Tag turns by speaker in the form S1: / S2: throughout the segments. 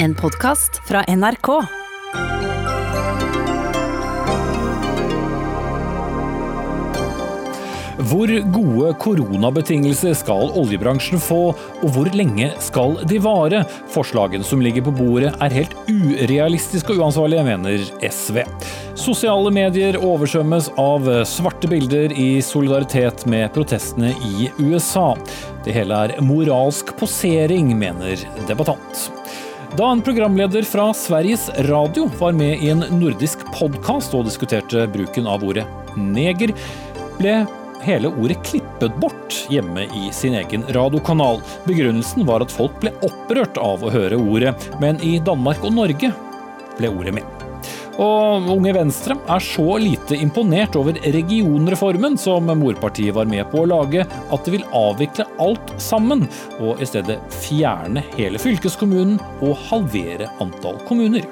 S1: En podkast fra NRK.
S2: Hvor gode koronabetingelser skal oljebransjen få, og hvor lenge skal de vare? Forslagene som ligger på bordet er helt urealistiske og uansvarlige, mener SV. Sosiale medier oversvømmes av svarte bilder i solidaritet med protestene i USA. Det hele er moralsk posering, mener debattant. Da en programleder fra Sveriges Radio var med i en nordisk podkast og diskuterte bruken av ordet neger, ble hele ordet klippet bort hjemme i sin egen radiokanal. Begrunnelsen var at folk ble opprørt av å høre ordet, men i Danmark og Norge ble ordet med. Og Unge Venstre er så lite imponert over regionreformen som morpartiet var med på å lage, at de vil avvikle alt sammen, og i stedet fjerne hele fylkeskommunen og halvere antall kommuner.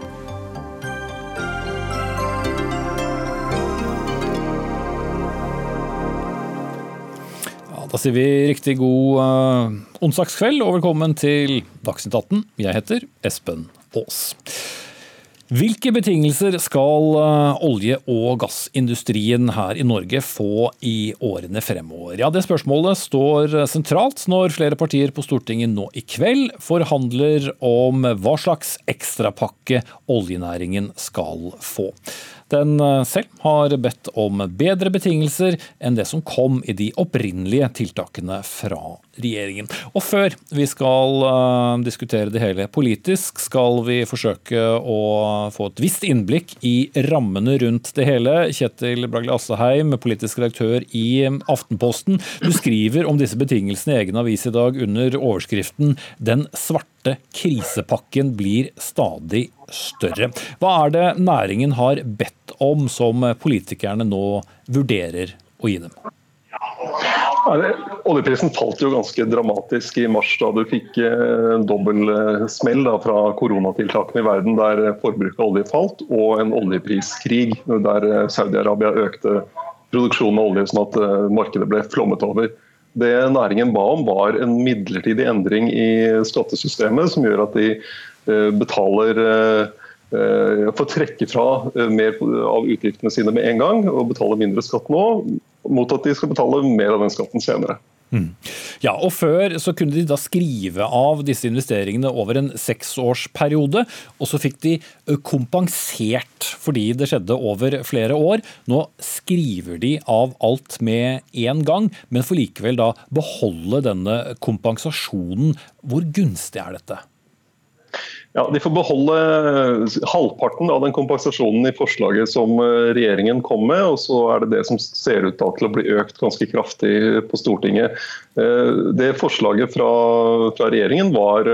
S2: Da sier vi riktig god uh, onsdagskveld og velkommen til Dagsnytt 18. Jeg heter Espen Aas. Hvilke betingelser skal uh, olje- og gassindustrien her i Norge få i årene fremover? Ja, Det spørsmålet står sentralt når flere partier på Stortinget nå i kveld forhandler om hva slags ekstrapakke oljenæringen skal få. Den uh, selv har bedt om bedre betingelser enn det som kom i de opprinnelige tiltakene fra regjeringen. Og før vi skal uh, diskutere det hele politisk, skal vi forsøke å få et visst innblikk i rammene rundt det hele. Kjetil Bragle Asseheim, politisk redaktør i Aftenposten. Du skriver om disse betingelsene i egen avis i dag under overskriften 'Den svarte krisepakken blir stadig større'. Hva er det næringen har bedt om som politikerne nå vurderer å gi dem?
S3: Oljeprisen falt jo ganske dramatisk i mars, da du fikk en dobbel smell da, fra koronatiltakene i verden, der forbruket av olje falt, og en oljepriskrig der Saudi-Arabia økte produksjonen av olje, sånn at markedet ble flommet over. Det næringen ba om, var en midlertidig endring i skattesystemet, som gjør at de betaler får trekke fra mer av utgiftene sine med en gang og betale mindre skatt nå, mot at de skal betale mer av den skatten senere.
S2: Mm. Ja, og Før så kunne de da skrive av disse investeringene over en seksårsperiode, og så fikk de kompensert fordi det skjedde over flere år. Nå skriver de av alt med en gang, men får likevel da beholde denne kompensasjonen. Hvor gunstig er dette?
S3: Ja, De får beholde halvparten av den kompensasjonen i forslaget som regjeringen kom med. og Så er det det som ser ut til å bli økt ganske kraftig på Stortinget. Det Forslaget fra, fra regjeringen var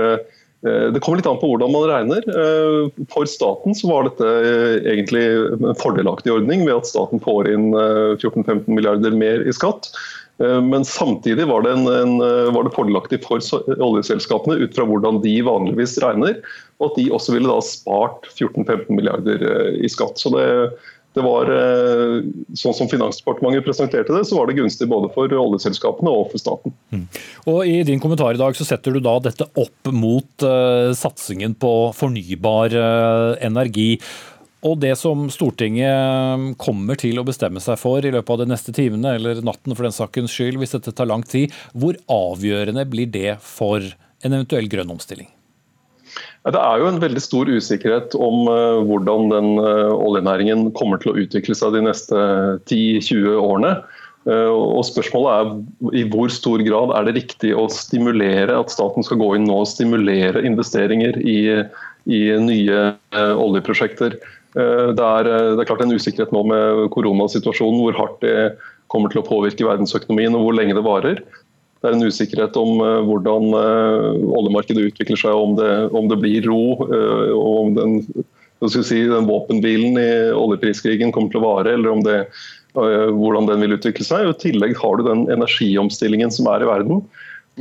S3: det kommer litt an på hvordan man regner. For staten så var dette egentlig en fordelaktig ordning ved at staten får inn 14-15 milliarder mer i skatt. Men samtidig var det, en, en, var det fordelaktig for oljeselskapene ut fra hvordan de vanligvis regner, og at de også ville da spart 14-15 milliarder i skatt. Så det, det var, sånn som Finansdepartementet presenterte det, så var det gunstig både for oljeselskapene og for staten.
S2: Mm. Og I din kommentar i dag så setter du da dette opp mot uh, satsingen på fornybar uh, energi. Og det som Stortinget kommer til å bestemme seg for i løpet av de neste timene, eller natten for den sakens skyld, hvis dette tar lang tid, hvor avgjørende blir det for en eventuell grønn omstilling?
S3: Det er jo en veldig stor usikkerhet om hvordan den oljenæringen kommer til å utvikle seg de neste 10-20 årene. Og Spørsmålet er i hvor stor grad er det riktig å stimulere at staten skal gå inn nå og stimulere investeringer i, i nye oljeprosjekter. Det er, det er, klart en usikkerhet nå med koronasituasjonen, hvor hardt det kommer til å påvirke verdensøkonomien og hvor lenge det varer. Det er en usikkerhet om hvordan oljemarkedet utvikler seg, om det, om det blir ro. og om den, si, den våpenhvilen i oljepriskrigen kommer til å vare, eller om det, hvordan den vil utvikle seg. I tillegg har du den energiomstillingen som er i verden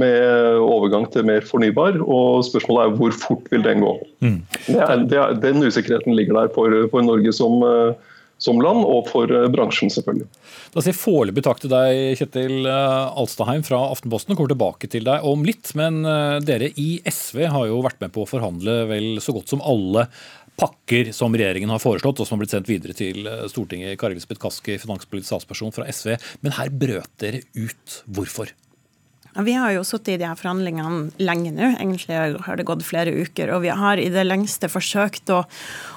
S3: med overgang til mer fornybar. og Spørsmålet er hvor fort vil den gå. Mm. Det er, det er, den usikkerheten ligger der for, for Norge som, som land, og for bransjen, selvfølgelig.
S2: Da sier foreløpig takk til deg, Kjetil Alstaheim fra Aftenposten. Kommer tilbake til deg om litt. Men dere i SV har jo vært med på å forhandle vel så godt som alle pakker som regjeringen har foreslått, og som har blitt sendt videre til Stortinget. Kari Elisabeth Kaski, finanspolitisk statsperson fra SV. Men her brøt dere ut. Hvorfor?
S4: Vi har jo sittet i de her forhandlingene lenge nå. Egentlig har det gått flere uker. Og vi har i det lengste forsøkt å,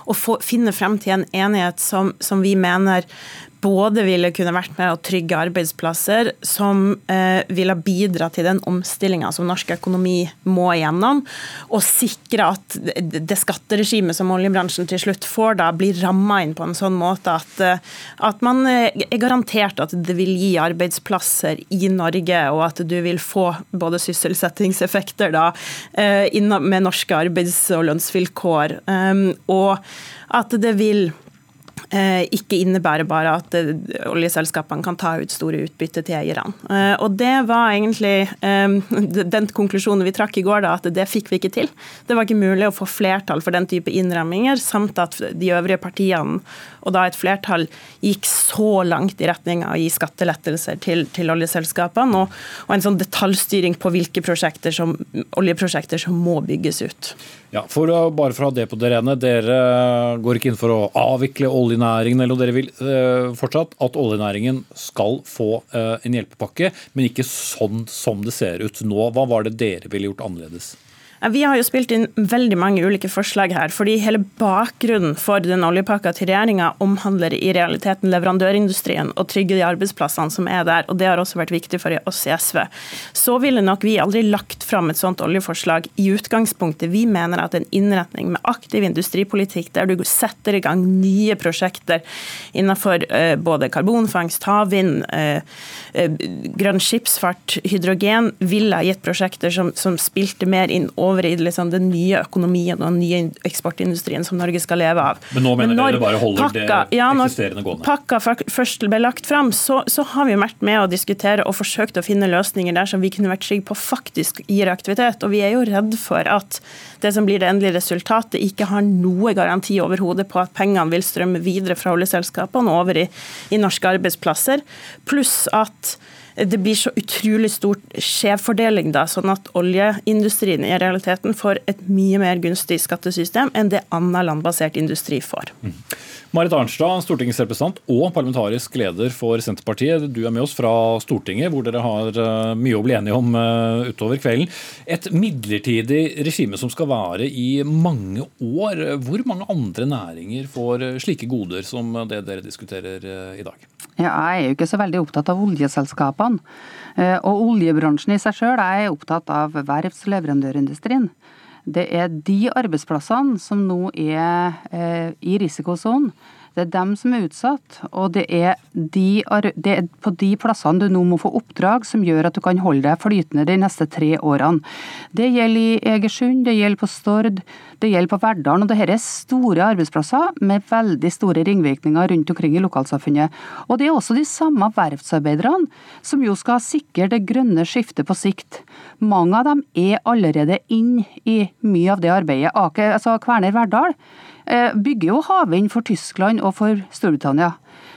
S4: å få, finne frem til en enighet som, som vi mener både ville kunne vært med å trygge arbeidsplasser, som eh, ville bidra til den omstillinga som norsk økonomi må igjennom, og sikre at det skatteregimet som oljebransjen til slutt får, da blir ramma inn på en sånn måte at, eh, at man eh, er garantert at det vil gi arbeidsplasser i Norge, og at du vil få både sysselsettingseffekter da, eh, med norske arbeids- og lønnsvilkår, og at det vil ikke innebærer bare at eh, oljeselskapene kan ta ut store utbytte til eierne. Eh, og Det var egentlig den konklusjonen vi trakk i går, da, at det fikk vi ikke til. Det var ikke mulig å få flertall for den type innramminger, samt at de øvrige partiene, og da et flertall, gikk så langt i retning av å gi skattelettelser til, til oljeselskapene, og, og, en sånn detaljstyring på hvilke prosjekter som, oljeprosjekter som må bygges ut.
S2: Ja, for Bare for å ha det på det rene, dere går ikke inn for å avvikle oljenæringen eller dere vil uh, fortsatt at oljenæringen skal få uh, en hjelpepakke, men ikke sånn som det ser ut nå. Hva var det dere ville gjort annerledes?
S4: Vi har jo spilt inn veldig mange ulike forslag her. fordi hele bakgrunnen for den oljepakka til regjeringa omhandler i realiteten leverandørindustrien og trygge de arbeidsplassene som er der. og Det har også vært viktig for oss i SV. Så ville nok vi aldri lagt fram et sånt oljeforslag i utgangspunktet. Vi mener at en innretning med aktiv industripolitikk, der du setter i gang nye prosjekter innenfor eh, både karbonfangst, havvind, eh, eh, grønn skipsfart, hydrogen, ville ha gitt prosjekter som, som spilte mer inn over i liksom den nye økonomien og den nye eksportindustrien som Norge skal leve av.
S2: Men nå mener dere det bare holder pakka, det eksisterende gående?
S4: Når pakka først ble lagt fram, så, så, har vi vært med å diskutere og forsøkt å finne løsninger der som vi kunne vært trygge på faktisk gir aktivitet. Og vi er jo redd for at det som blir det endelige resultatet, ikke har noe garanti overhodet på at pengene vil strømme videre fra oljeselskapene over i, i norske arbeidsplasser. Pluss at det blir så utrolig stort skjevfordeling, da, sånn at oljeindustrien i realiteten får et mye mer gunstig skattesystem enn det annen landbasert industri får. Mm.
S2: Marit Arnstad, stortingsrepresentant og parlamentarisk leder for Senterpartiet. Du er med oss fra Stortinget, hvor dere har eh, mye å bli enige om eh, utover kvelden. Et midlertidig regime som skal vare i mange år. Hvor mange andre næringer får slike goder som det dere diskuterer eh, i dag?
S5: Ja, jeg er jo ikke så veldig opptatt av oljeselskapene. Og oljebransjen i seg sjøl er opptatt av verfts- og leverandørindustrien. Det er de arbeidsplassene som nå er eh, i risikosonen. Det er dem som er utsatt, og det er, de, det er, på de plassene du nå må få oppdrag som gjør at du kan holde deg flytende de neste tre årene. Det gjelder i Egersund, det gjelder på Stord, det gjelder på Verdalen. og Dette er store arbeidsplasser med veldig store ringvirkninger rundt omkring i lokalsamfunnet. Og Det er også de samme verftsarbeiderne som jo skal sikre det grønne skiftet på sikt. Mange av dem er allerede inn i mye av det arbeidet. Ake, altså Kverner Verdal bygger jo havvind for Tyskland og for Storbritannia.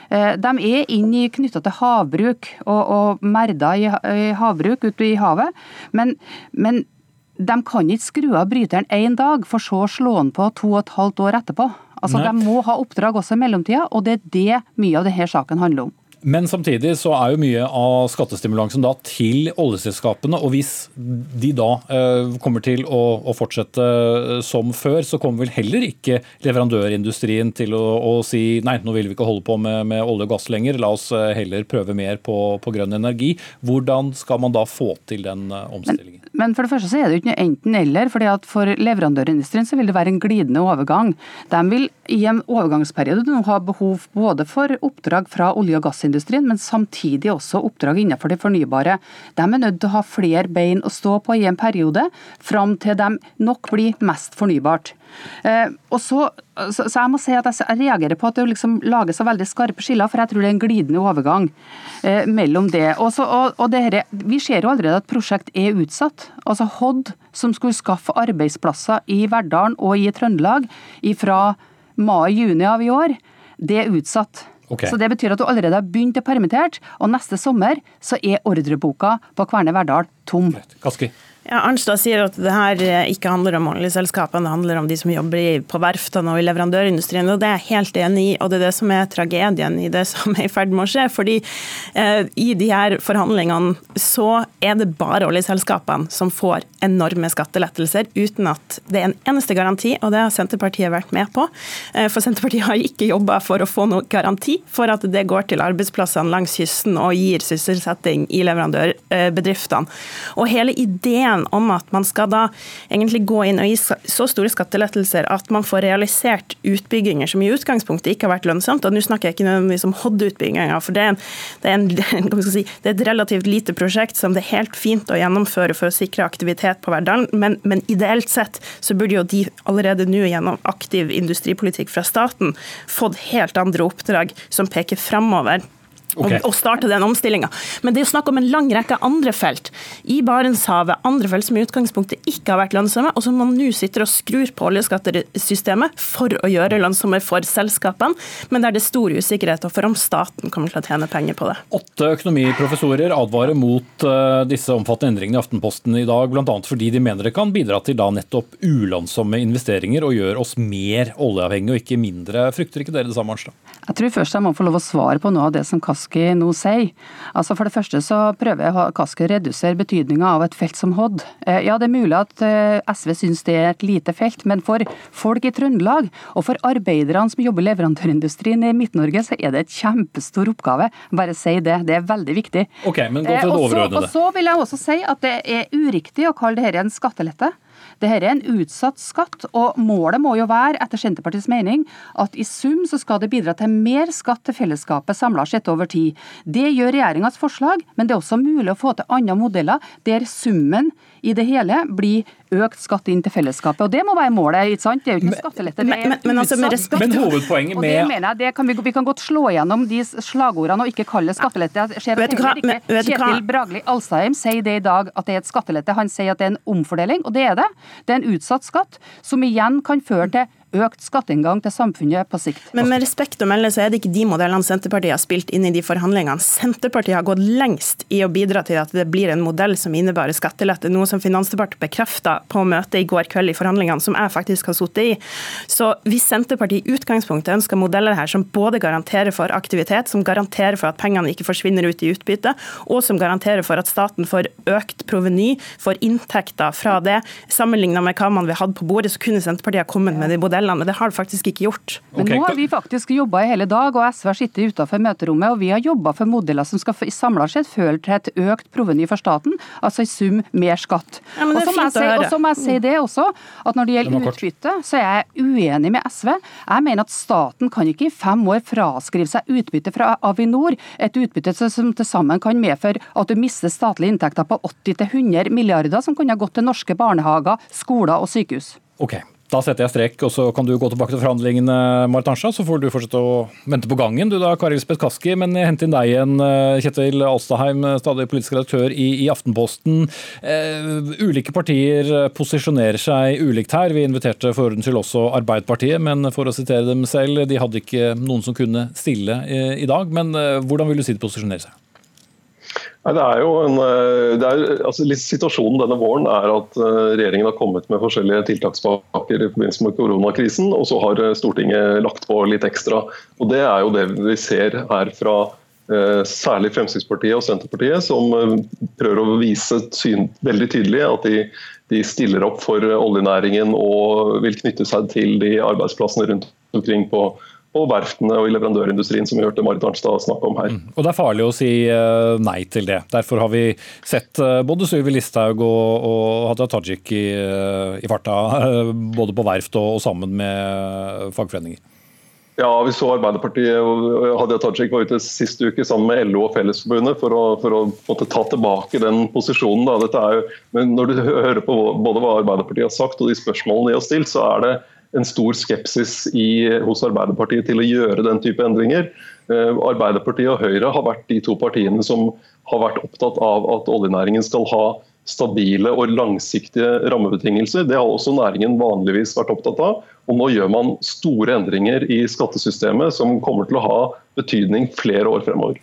S5: Eh, de er inne knytta til havbruk og, og merder i, i havbruk ute i havet. Men, men de kan ikke skru av bryteren én dag, for så å slå den på to og et halvt år etterpå. Altså, De må ha oppdrag også i mellomtida, og det er det mye av denne saken handler om.
S2: Men samtidig så er jo mye av skattestimulansen da til oljeselskapene. Og hvis de da eh, kommer til å, fortsette eh, som før, så kommer vel heller ikke leverandørindustrien til å, å si nei, nå vil vi ikke holde på med, med, olje og gass lenger, la oss eh, heller prøve mer på, på grønn energi. Hvordan skal man da få til den omstillingen?
S5: Men, men, for det første så er det ikke enten-eller. fordi at For leverandørindustrien så vil det være en glidende overgang. De vil i en overgangsperiode nå ha behov både for oppdrag fra olje- og gassindustrien men samtidig også oppdrag innenfor det fornybare. De er nødt til å ha flere bein å stå på i en periode, fram til de nok blir mest fornybart. Eh, og så, så, jeg må si at jeg reagerer på at det liksom lages så veldig skarpe skiller, for jeg tror det er en glidende overgang eh, mellom det. Også, og, og det her, vi ser jo allerede at prosjekt er utsatt. Altså Hod, som skulle skaffe arbeidsplasser i Verdalen og i Trøndelag fra mai-juni av i år, Det er utsatt.
S2: Okay.
S5: Så Det betyr at du allerede har begynt å permittert, og neste sommer så er ordreboka på Kverne Verdal tom.
S2: Kaski.
S4: Ja, Arnstad sier at det her eh, ikke handler om oljeselskapene, det handler om de som jobber på verftene og i leverandørindustrien. og Det er jeg helt enig i, og det er det som er tragedien i det som er i ferd med å skje. fordi eh, I de her forhandlingene så er det bare oljeselskapene som får enorme skattelettelser, uten at det er en eneste garanti, og det har Senterpartiet vært med på. Eh, for Senterpartiet har ikke jobba for å få noe garanti for at det går til arbeidsplassene langs kysten og gir sysselsetting i leverandørbedriftene. Og hele ideen ideen om at man skal da egentlig gå inn og gi så store skattelettelser at man får realisert utbygginger som i utgangspunktet ikke har vært lønnsomt. Og nå snakker jeg ikke nødvendigvis om Hod-utbygginga, for det er, en, det, er en, si, det er, et relativt lite prosjekt som det er helt fint å gjennomføre for å sikre aktivitet på Verdalen, men, men ideelt sett så burde jo de allerede nå gjennom aktiv industripolitikk fra staten fått helt andre oppdrag som peker framover okay. og, starte den omstillinga. Men det er jo snakk om en lang rekke andre felt i Barentshavet, andre felt som i utgangspunktet ikke har vært lønnsomme, og som man nå sitter og skrur på oljeskattesystemet for å gjøre lønnsomme for selskapene, men der det er stor usikkerhet for om staten kommer til å tjene penger på det.
S2: Åtte økonomiprofessorer advarer mot uh, disse omfattende endringene i Aftenposten i dag, bl.a. fordi de mener det kan bidra til da nettopp ulønnsomme investeringer og gjøre oss mer oljeavhengige og ikke mindre. Frykter ikke dere det samme, Arnstad?
S5: Jeg tror først jeg må få lov å svare på noe av det som Kaski nå sier. Altså For det første så prøver Kaski å redusere betydninga av et felt som Hod. Eh, ja, det er mulig at eh, SV syns det er et lite felt, men for folk i Trøndelag og for arbeiderne som jobber i leverandørindustrien i Midt-Norge, så er det et kjempestor oppgave. Bare si det. Det er veldig viktig.
S2: Ok, men gå til det
S5: eh,
S2: overordnede.
S5: Og så vil jeg også si at det er uriktig å kalle dette en skattelette. Dette er en utsatt skatt, og målet må jo være, etter Senterpartiets mening, at i sum så skal det bidra til mer skatt til fellesskapet samla sett over tid. Det gjør regjeringas forslag, men det er også mulig å få til andre modeller der summen i det hele blir økt skatt inn til fellesskapet. Og Det må være målet. ikke sant? Det er jo ikke noe skattelette. er
S4: men, men, altså, med respekt.
S2: men hovedpoenget med...
S5: Og det mener jeg, det kan vi, vi, kan godt slå gjennom de slagordene og ikke kalle det skattelette. Jeg ser at ikke Kjetil Bragli Alstheim sier det i dag at det er et skattelette. Han sier at det er en omfordeling, og det er det. Det er en utsatt skatt, som igjen kan føre til økt skatteinngang til samfunnet på sikt.
S4: Men med respekt å melde så er det ikke de modellene Senterpartiet har spilt inn i de forhandlingene. Senterpartiet har gått lengst i å bidra til at det blir en modell som innebærer skattelette, noe som Finansdepartementet bekrefta på møtet i går kveld i forhandlingene, som jeg faktisk har sittet i. Så hvis Senterpartiet i utgangspunktet ønsker modeller her som både garanterer for aktivitet, som garanterer for at pengene ikke forsvinner ut i utbytte, og som garanterer for at staten får økt proveny, får inntekter fra det, sammenlignet med hva man vil ha på bordet, så kunne Senterpartiet ha kommet med de modellene modellene, men det har det faktisk ikke gjort.
S5: Men nå har vi faktisk jobba i hele dag, og SV har sittet utenfor møterommet, og vi har jobba for modeller som skal samla sett føre til et økt proveny for staten, altså i sum mer skatt.
S4: Ja, og så må,
S5: si, må jeg si det også, at når det gjelder utbytte, så er jeg uenig med SV. Jeg mener at staten kan ikke i fem år fraskrive seg utbytte fra Avinor, et utbytte som til sammen kan medføre at du mister statlige inntekter på 80-100 milliarder, som kunne gått til norske barnehager, skoler og sykehus.
S2: Okay. Da setter jeg strek, og så kan du gå tilbake til forhandlingene, Marit Arnstad. Så får du fortsette å vente på gangen, du da, Kari Lisbeth Kaski. Men jeg henter inn deg igjen, eh, Kjetil Alstaheim, stadig politisk redaktør i, i Aftenposten. Eh, ulike partier posisjonerer seg ulikt her. Vi inviterte for ordens skyld også Arbeiderpartiet, men for å sitere dem selv, de hadde ikke noen som kunne stille i, i dag. Men eh, hvordan vil du si de posisjonerer seg?
S3: Nei, det er jo en, eh, er, altså, Situasjonen denne våren er at eh, regjeringen har kommet med forskjellige tiltakspakker i forbindelse med koronakrisen, og så har eh, Stortinget lagt på litt ekstra. Og Det er jo det vi ser her fra særlig Fremskrittspartiet og Senterpartiet, som prøver å vise syn, veldig tydelig at de, de stiller opp for oljenæringen og vil knytte seg til de arbeidsplassene rundt omkring på og verftene og i leverandørindustrien, som vi hørte Marit Arnstad snakke om her. Mm.
S2: Og Det er farlig å si eh, nei til det. Derfor har vi sett eh, både Sylvi Listhaug og, og Hadia Tajik i, eh, i, farta, både på verft og, og sammen med fagforeninger.
S3: Ja, vi så Arbeiderpartiet og Hadia Tajik var ute sist uke sammen med LO og Fellesforbundet for å, for å måtte ta tilbake den posisjonen. Jo, men når du hører på både hva Arbeiderpartiet har sagt og de spørsmålene de har stilt, så er det en stor skepsis i, hos Arbeiderpartiet til å gjøre den type endringer. Eh, Arbeiderpartiet og Høyre har vært de to partiene som har vært opptatt av at oljenæringen skal ha stabile og langsiktige rammebetingelser. Det har også næringen vanligvis vært opptatt av. Og nå gjør man store endringer i skattesystemet som kommer til å ha betydning flere år fremover.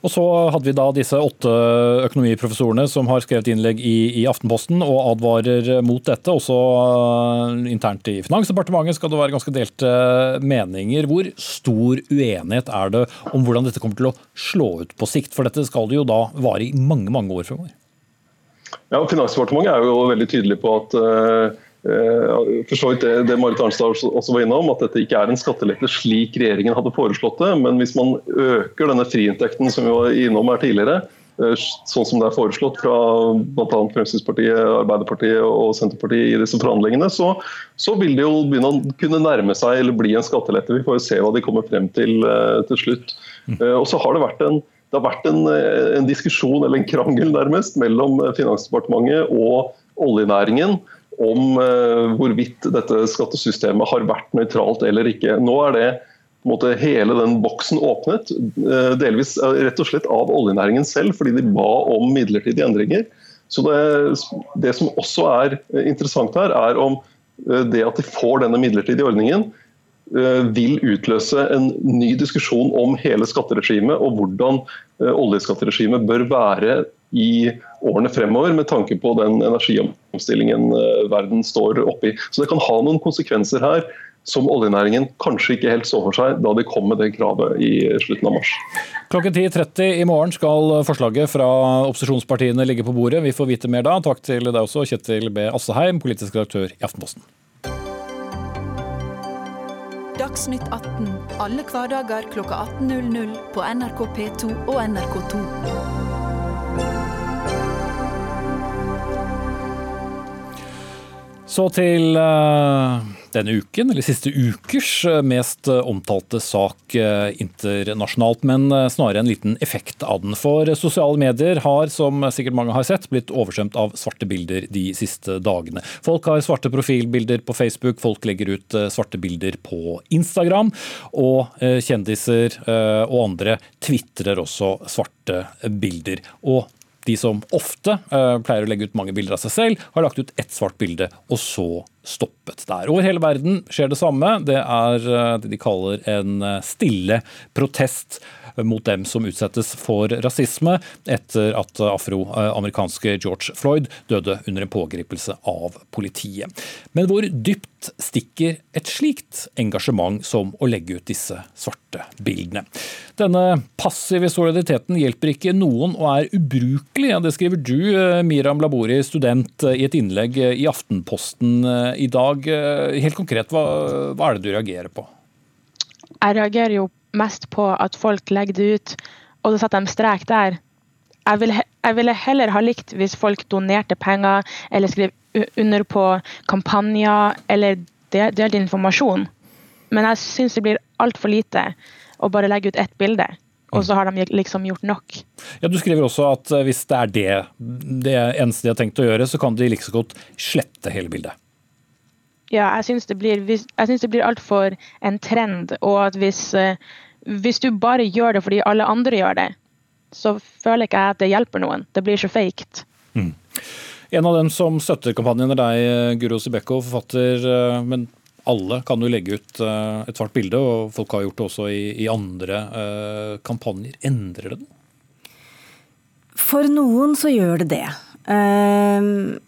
S2: Og så hadde vi da disse åtte økonomiprofessorene som har skrevet innlegg i, i Aftenposten og advarer mot dette. Også uh, internt i Finansdepartementet skal det være ganske delte meninger. Hvor stor uenighet er det om hvordan dette kommer til å slå ut på sikt? For dette skal det jo da vare i mange, mange år fremover.
S3: Ja, Finansdepartementet er jo veldig tydelig på at Eh, vidt det, det Marit Arnstad også var innom, at dette ikke er en skattelette slik regjeringen hadde foreslått det. Men hvis man øker denne friinntekten som vi var innom her tidligere, eh, sånn som det er foreslått fra bl.a. Fremskrittspartiet, Arbeiderpartiet og Senterpartiet i disse forhandlingene, så, så, vil det jo begynne å kunne nærme seg eller bli en skattelette. Vi får jo se hva de kommer frem til til slutt. Uh, og så har det vært en det har vært en, en diskusjon eller en krangel nærmest mellom Finansdepartementet og oljenæringen om eh, hvorvidt dette skattesystemet har vært nøytralt eller ikke. Nå er det måte, hele den boksen åpnet, eh, delvis eh, rett og slett av oljenæringen selv, fordi de ba om midlertidige endringer. Så det, det som også er interessant her, er om det at de får denne midlertidige ordningen, vil utløse en ny diskusjon om hele skatteregimet og hvordan oljeskatteregimet bør være i årene fremover, med tanke på den energiomstillingen eh, verden står oppi. Så det kan ha noen konsekvenser her som oljenæringen kanskje ikke helt så for seg da de kom med det kravet i slutten av mars.
S2: Klokken 10.30 i morgen skal forslaget fra opposisjonspartiene ligge på bordet. Vi får vite mer da. Takk til deg også, Kjetil B. Asseheim, politisk redaktør i Aftenposten.
S1: Dagsnytt 18 alle hverdager kl 18.00 på NRK P2 og NRK2.
S2: Så til uh, denne uken, eller siste ukers uh, mest uh, omtalte sak internasjonalt, men snarere en liten effekt av den. For sosiale medier har, som sikkert mange har sett, blitt oversvømt av svarte bilder de siste dagene. Folk har svarte profilbilder på Facebook, folk legger ut svarte bilder på Instagram, og kjendiser og andre tvitrer også svarte bilder. Og de som ofte uh, pleier å legge ut mange bilder av seg selv, har lagt ut ett svart bilde, og så stoppet der. Over hele verden skjer det samme. Det er uh, det de kaller en uh, stille protest mot dem som utsettes for rasisme etter at afroamerikanske George Floyd døde under en pågripelse av politiet. Men hvor dypt stikker et slikt engasjement som å legge ut disse svarte bildene? Denne passive solidariteten hjelper ikke noen og er ubrukelig. Det skriver du, eh, Miram Labori, student, eh, i et innlegg eh, i Aftenposten i dag. Helt konkret, hva, hva er det du reagerer på?
S6: Jeg reagerer jo mest på at folk legger det ut, og så setter de strek der. Jeg ville, jeg ville heller ha likt hvis folk donerte penger eller skrev under på kampanjer eller delte informasjon. Men jeg syns det blir altfor lite å bare legge ut ett bilde. Og så har de liksom gjort nok.
S2: Ja, Du skriver også at eh, hvis det er det, det eneste de har tenkt å gjøre, så kan de like så godt slette hele bildet.
S6: Ja, jeg syns det blir, blir altfor en trend. Og at hvis, eh, hvis, du bare gjør det fordi alle andre gjør det, så føler ikke jeg at det hjelper noen. Det blir så faked. Mm.
S2: En av dem som støtter kampanjen er deg, Guro Sibekko, forfatter. Eh, men alle kan jo legge ut eh, et svart bilde, og folk har gjort det også i, i andre kampanjer. Endrer det noe?
S7: For noen så gjør det det. Uh,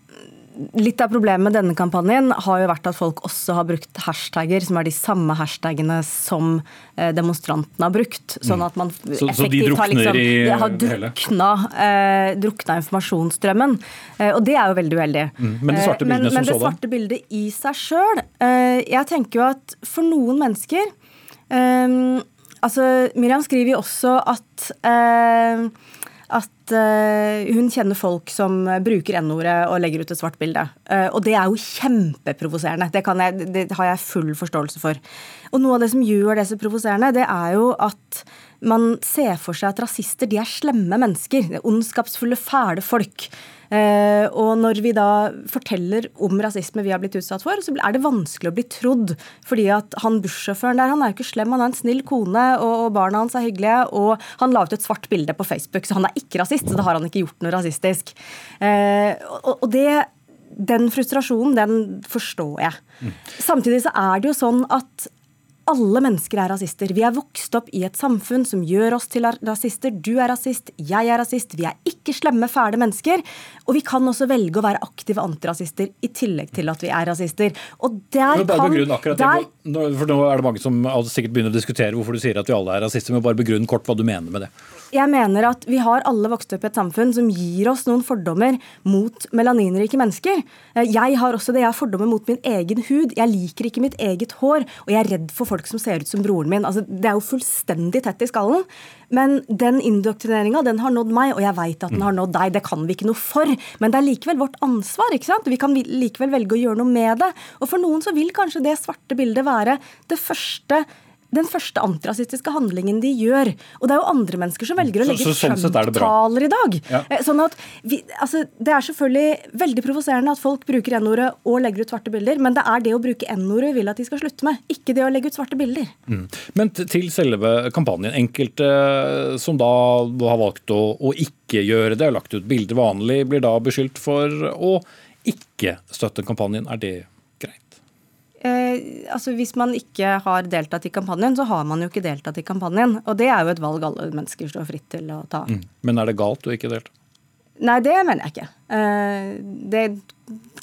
S7: Litt av problemet med denne kampanjen har jo vært at folk også har brukt hashtagger som er de samme hashtagene som eh, demonstrantene har brukt. Sånn
S2: mm.
S7: at man
S2: så, så de har, liksom,
S7: de har drukna, eh, drukna informasjonsstrømmen. Eh, og det er jo veldig uheldig.
S2: Mm. Men det svarte bildet,
S7: men, men det svarte bildet i seg sjøl eh, Jeg tenker jo at for noen mennesker eh, Altså, Miriam skriver jo også at eh, at uh, hun kjenner folk som bruker N-ordet og legger ut et svart bilde. Uh, og det er jo kjempeprovoserende. Det, det, har jeg full forståelse for. Og noe av det som gjør det så provoserende, det er jo at man ser for seg at rasister de er slemme mennesker. Det er ondskapsfulle, fæle folk. Uh, og når vi da forteller om rasisme vi har blitt utsatt for, så er det vanskelig å bli trodd. Fordi at han bussjåføren der, han er jo ikke slem, han er en snill kone, og barna hans er hyggelige, og han la ut et svart bilde på Facebook, så han er ikke rasist rasist, så da har han ikke gjort noe rasistisk. Uh, og, og det den frustrasjonen, den forstår jeg. Mm. Samtidig så er det jo sånn at alle mennesker er rasister. Vi er vokst opp i et samfunn som gjør oss til rasister. Du er rasist, jeg er rasist. Vi er ikke slemme, fæle mennesker. Og vi kan også velge å være aktive antirasister i tillegg til at vi er rasister. Og der kan
S2: der, For nå er det mange som sikkert begynner å diskutere hvorfor du sier at vi alle er rasister, men bare begrunn kort hva du mener med det.
S7: Jeg mener at vi har alle vokst opp i et samfunn som gir oss noen fordommer mot melaninrike mennesker. Eh, jeg har også det. Jeg har fordommer mot min egen hud. Jeg liker ikke mitt eget hår, og jeg er redd for folk som ser ut som broren min. Altså, det er jo fullstendig tett i skallen. Men den indoktrineringa den har nådd meg, og jeg veit at den har nådd deg. Det kan vi ikke noe for. Men det er likevel vårt ansvar. ikke sant? Vi kan likevel velge å gjøre noe med det. Og for noen så vil kanskje det svarte bildet være det første den første antirasistiske handlingen de gjør. Og det er jo andre mennesker som velger å legge Trump-taler i dag. Ja. Eh, sånn at vi, altså, Det er selvfølgelig veldig provoserende at folk bruker N-ordet og legger ut svarte bilder, men det er det å bruke N-ordet vi vil at de skal slutte med, ikke det å legge ut svarte bilder. Mm.
S2: Men til selve kampanjen. Enkelte som da har valgt å, å ikke gjøre det, har lagt ut bilder vanlig, blir da beskyldt for å ikke støtte kampanjen. Er det
S7: Eh, altså Hvis man ikke har deltatt i kampanjen, så har man jo ikke deltatt i kampanjen. Og det er jo et valg alle mennesker står fritt til å ta. Mm.
S2: Men er det galt å ikke delta?
S7: Nei, det mener jeg ikke. Eh, det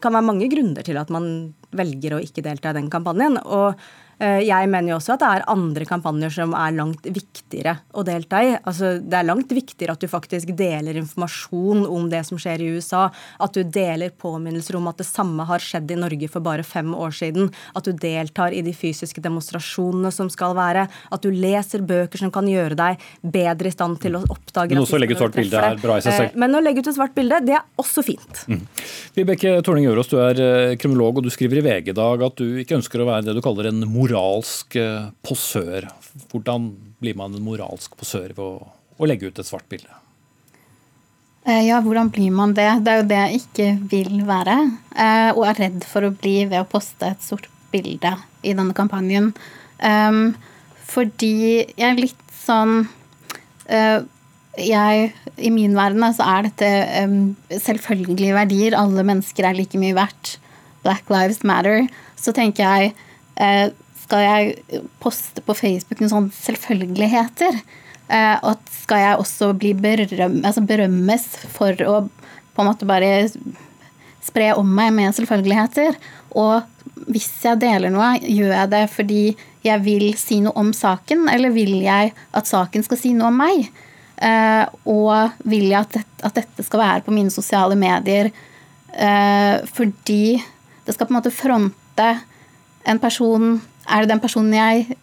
S7: kan være mange grunner til at man velger å ikke delta i den kampanjen. Og jeg mener jo også at det er andre kampanjer som er langt viktigere å delta i. Altså, det er langt viktigere at du faktisk deler informasjon om det som skjer i USA. At du deler påminnelser om at det samme har skjedd i Norge for bare fem år siden. At du deltar i de fysiske demonstrasjonene som skal være. At du leser bøker som kan gjøre deg bedre i stand til å oppdage
S2: Men også legge ut svart bilde er bra i seg selv.
S7: Eh, men å legge ut et svart bilde, det er også fint. Mm.
S2: Vibeke Torning Ørås, du er eh, kriminolog, og du skriver i VG i dag at du ikke ønsker å være det du kaller en mor moralsk eh, posør. Hvordan blir man en moralsk posør ved å, å legge ut et svart bilde?
S8: Eh, ja, hvordan blir man det? Det er jo det jeg ikke vil være. Eh, og er redd for å bli ved å poste et sort bilde i denne kampanjen. Fordi jeg er litt sånn jeg, I min verden så er dette selvfølgelige verdier. Alle mennesker er like mye verdt. Black lives matter. Så tenker jeg skal jeg poste på Facebook noen sånne selvfølgeligheter? Eh, og skal jeg også bli berøm, altså berømmes for å på en måte bare spre om meg med selvfølgeligheter? Og hvis jeg deler noe, gjør jeg det fordi jeg vil si noe om saken, eller vil jeg at saken skal si noe om meg? Eh, og vil jeg at, dette skal være på mine sosiale medier eh, fordi det skal på en måte fronte en person er det den personen jeg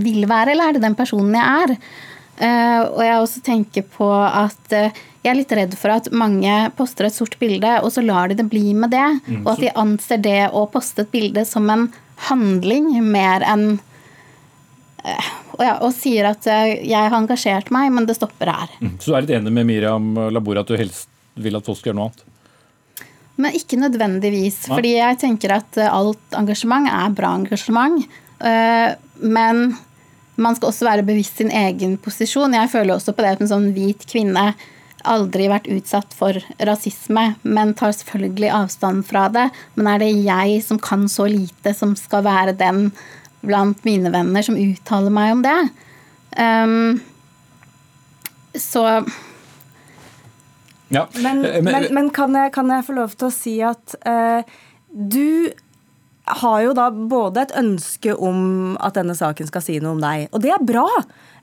S8: vil være, eller er det den personen jeg er? Uh, og jeg også tenker på at uh, jeg er litt redd for at mange poster et sort bilde, og så lar de det bli med det. Mm, og at de anser det å poste et bilde som en handling mer enn uh, og, ja, og, sier at jeg har engasjert meg, men det stopper her.
S2: Mm. Så du er litt enig med Miriam Labor at du helst vil at folk skal gjøre noe annet?
S8: Men ikke nødvendigvis. Nei. Fordi jeg tenker at alt engasjement er bra engasjement. Eh, men man skal også være bevisst sin egen posisjon. Jeg føler også på det at en sånn hvit kvinne aldri vært utsatt for rasisme, men tar selvfølgelig avstand fra det. Men er det jeg som kan så lite, som skal være den blant mine venner som uttaler meg om det? Um, så
S7: ja. Men, eh, men, men kan, jeg, kan, jeg, få lov til å si at uh, du har jo da både et ønske om at denne saken skal si noe om deg, og det er bra.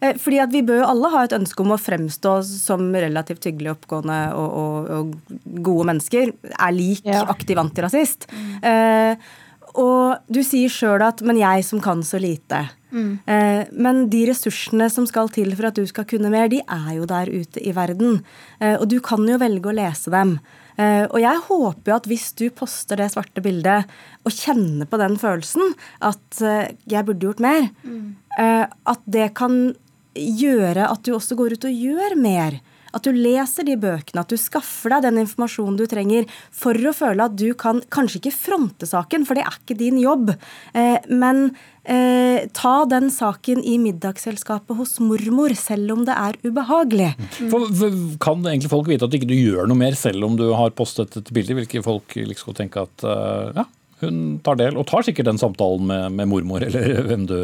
S7: Eh, fordi at Vi bør jo alle ha et ønske om å fremstå som relativt hyggelig oppgående og, og, og gode mennesker. Er lik ja. aktiv antirasist. Mm. Eh, og du sier sjøl at 'men jeg som kan så lite'. Mm. Eh, men de ressursene som skal til for at du skal kunne mer, de er jo der ute i verden. Eh, og du kan jo velge å lese dem. Eh, og jeg håper jo at hvis du poster det svarte bildet og kjenner på den følelsen at eh, jeg burde gjort mer, mm. at det kan gjøre at du også går ut og gjør mer. At du leser de bøkene, at du skaffer deg den informasjonen du trenger for å føle at du kan kanskje ikke fronte saken, for det er ikke din jobb, eh, men eh, ta den saken i middagsselskapet hos mormor, selv om det er ubehagelig.
S2: For, for, kan egentlig folk vite at ikke du gjør noe mer selv om du har postet et bilde? Vil ikke folk liksom tenke at uh, ja, hun tar del, og tar sikkert den samtalen med, med, mormor eller hvem du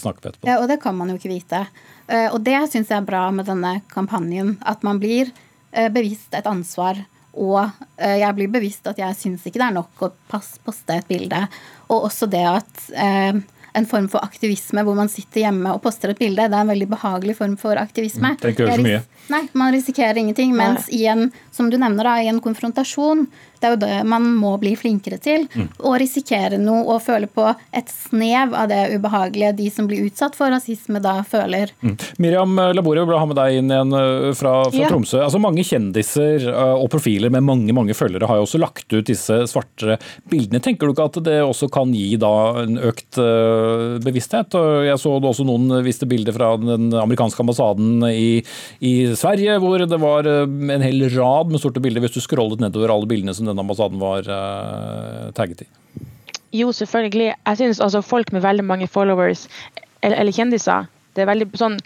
S2: snakker med etterpå?
S8: Ja, og det kan man jo ikke vite. Uh, og det syns jeg er bra med denne kampanjen. At man blir uh, bevisst et ansvar. Og jeg blir bevisst at jeg syns ikke det er nok å poste et bilde. Og også det at en form for aktivisme hvor man sitter hjemme og poster et bilde. Det er en veldig behagelig form for aktivisme.
S2: Mm, Tenker jeg så mye.
S8: Nei, man risikerer ingenting. Mens i en, som du nevner da, i en konfrontasjon, det er jo det man må bli flinkere til. Mm. Å risikere noe og føle på et snev av det ubehagelige de som blir utsatt for rasisme, da føler.
S2: Mm. Miriam Labore, vil ha med deg inn igjen uh, fra, fra ja. Tromsø. Altså Mange kjendiser uh, og profiler med mange mange følgere har jo også lagt ut disse svarte bildene. Tenker du ikke at det også kan gi da en økt uh, bevissthet? Jeg så også noen viste bilder fra den amerikanske ambassaden i, i Sverige, hvor det var en hel rad med sorte bilder hvis du scrollet nedover alle bildene som denne ambassaden var uh, tagget i?
S6: Jo, selvfølgelig. Jeg synes altså folk med veldig mange followers, eller, eller kjendiser, det er veldig sånn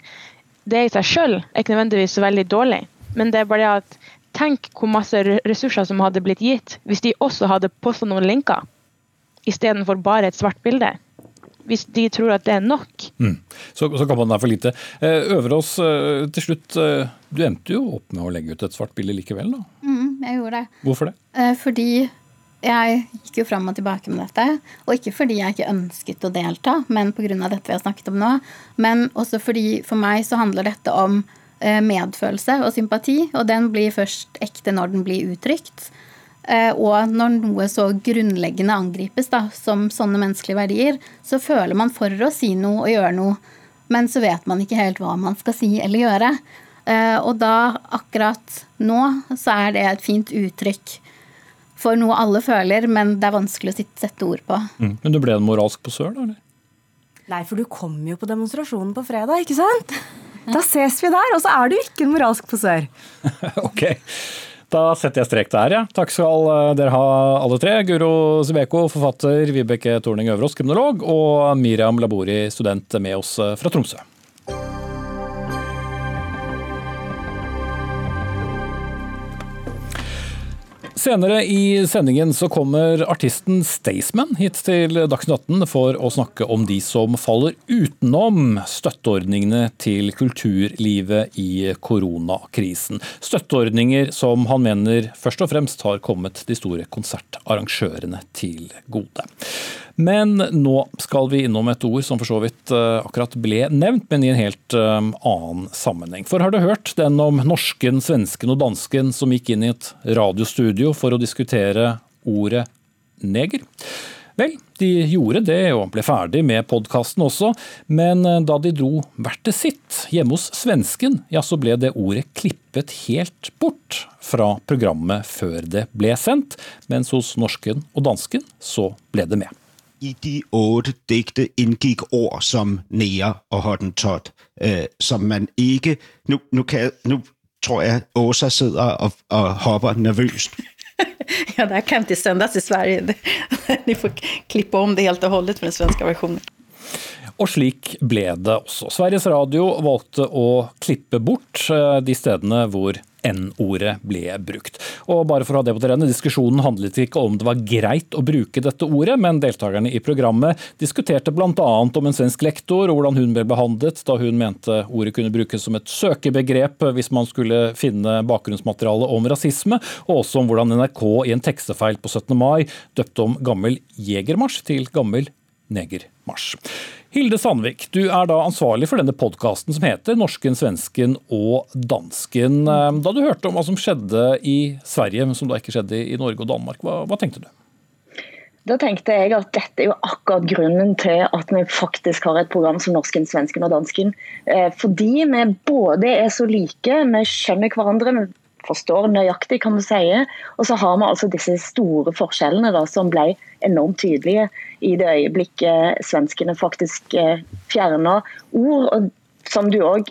S6: Det i seg selv er ikke nødvendigvis så veldig dårlig, men det er bare det at Tenk hvor masse ressurser som hadde blitt gitt hvis de også hadde posta noen linker, istedenfor bare et svart bilde hvis de tror at det er nok.
S2: Mm. Så, så kan man der for lite. Eh, Øverås, eh, til slutt. Du endte jo opp med å legge ut et svart bilde likevel, da?
S8: Mm, jeg gjorde det.
S2: Hvorfor det?
S8: Fordi jeg gikk jo fram og tilbake med dette. Og ikke fordi jeg ikke ønsket å delta, men pga. dette vi har snakket om nå. Men også fordi for meg så handler dette om medfølelse og sympati, og den blir først ekte når den blir uttrykt. Eh, og når noe så grunnleggende angripes da, som sånne menneskelige verdier, så føler man for å si noe og gjøre noe, men så vet man ikke helt hva man skal si eller gjøre. Eh, og da, akkurat nå, så er det et fint uttrykk for noe alle føler, men det er vanskelig å sette ord på.
S2: Mm. Men du ble en moralsk posør, da? eller?
S7: Nei, for du kom jo på demonstrasjonen på fredag, ikke sant? Da ses vi der, og så er du ikke en moralsk posør.
S2: ok. Da setter jeg strek der, ja. Takk skal eh, dere ha alle tre. Guro Sibeko, forfatter, Vibeke Torning Øverås, kriminolog, og Miriam Labori, student med oss eh, fra Tromsø. Senere i sendingen så kommer artisten Staysman hit til Dagsnytt 18 for å snakke om de som faller utenom støtteordningene til kulturlivet i koronakrisen. Støtteordninger som han mener først og fremst har kommet de store konsertarrangørene til gode. Men nå skal vi innom et ord som for så vidt eh, akkurat ble nevnt, men i en helt eh, annen sammenheng. For har du hørt den om norsken, svensken og dansken som gikk inn i et radiostudio for å diskutere ordet neger? Vel, de gjorde det og ble ferdig med podkasten også, men eh, da de dro hvert til sitt hjemme hos svensken, ja så ble det ordet klippet helt bort fra programmet før det ble sendt, mens hos norsken og dansken så ble det med
S9: i de otte digte inngikk ord som nære og hottentott, øh, som man ikke nu, nu, kan, nu tror jeg Åsa sidder og, og hopper nervøst.
S10: ja, det här kan inte sändas i Sverige. Ni får klippe om det helt og hållet for den svenske versjonen.
S2: Og slik ble det også. Sveriges Radio valgte å klippe bort eh, de stedene hvor N-ordet ble brukt. Og bare for å ha det på det rene, Diskusjonen handlet ikke om det var greit å bruke dette ordet, men deltakerne i programmet diskuterte bl.a. om en svensk lektor og hvordan hun ble behandlet da hun mente ordet kunne brukes som et søkebegrep hvis man skulle finne bakgrunnsmateriale om rasisme, og også om hvordan NRK i en tekstefeil på 17. mai døpte om gammel jegermarsj til gammel negermarsj. Hilde Sandvik, du er da ansvarlig for denne podkasten som heter 'Norsken, svensken og dansken'. Eh, da du hørte om hva som skjedde i Sverige, men som da ikke skjedde i Norge og Danmark, hva, hva tenkte du?
S11: Da tenkte jeg at dette er jo akkurat grunnen til at vi faktisk har et program som norsken, svensken og dansken. Eh, fordi vi både er så like, vi skjønner hverandre, vi forstår nøyaktig hva vi sier. Og så har vi altså disse store forskjellene da, som ble enormt tydelige i det øyeblikket svenskene faktisk eh, fjerna ord. og som du òg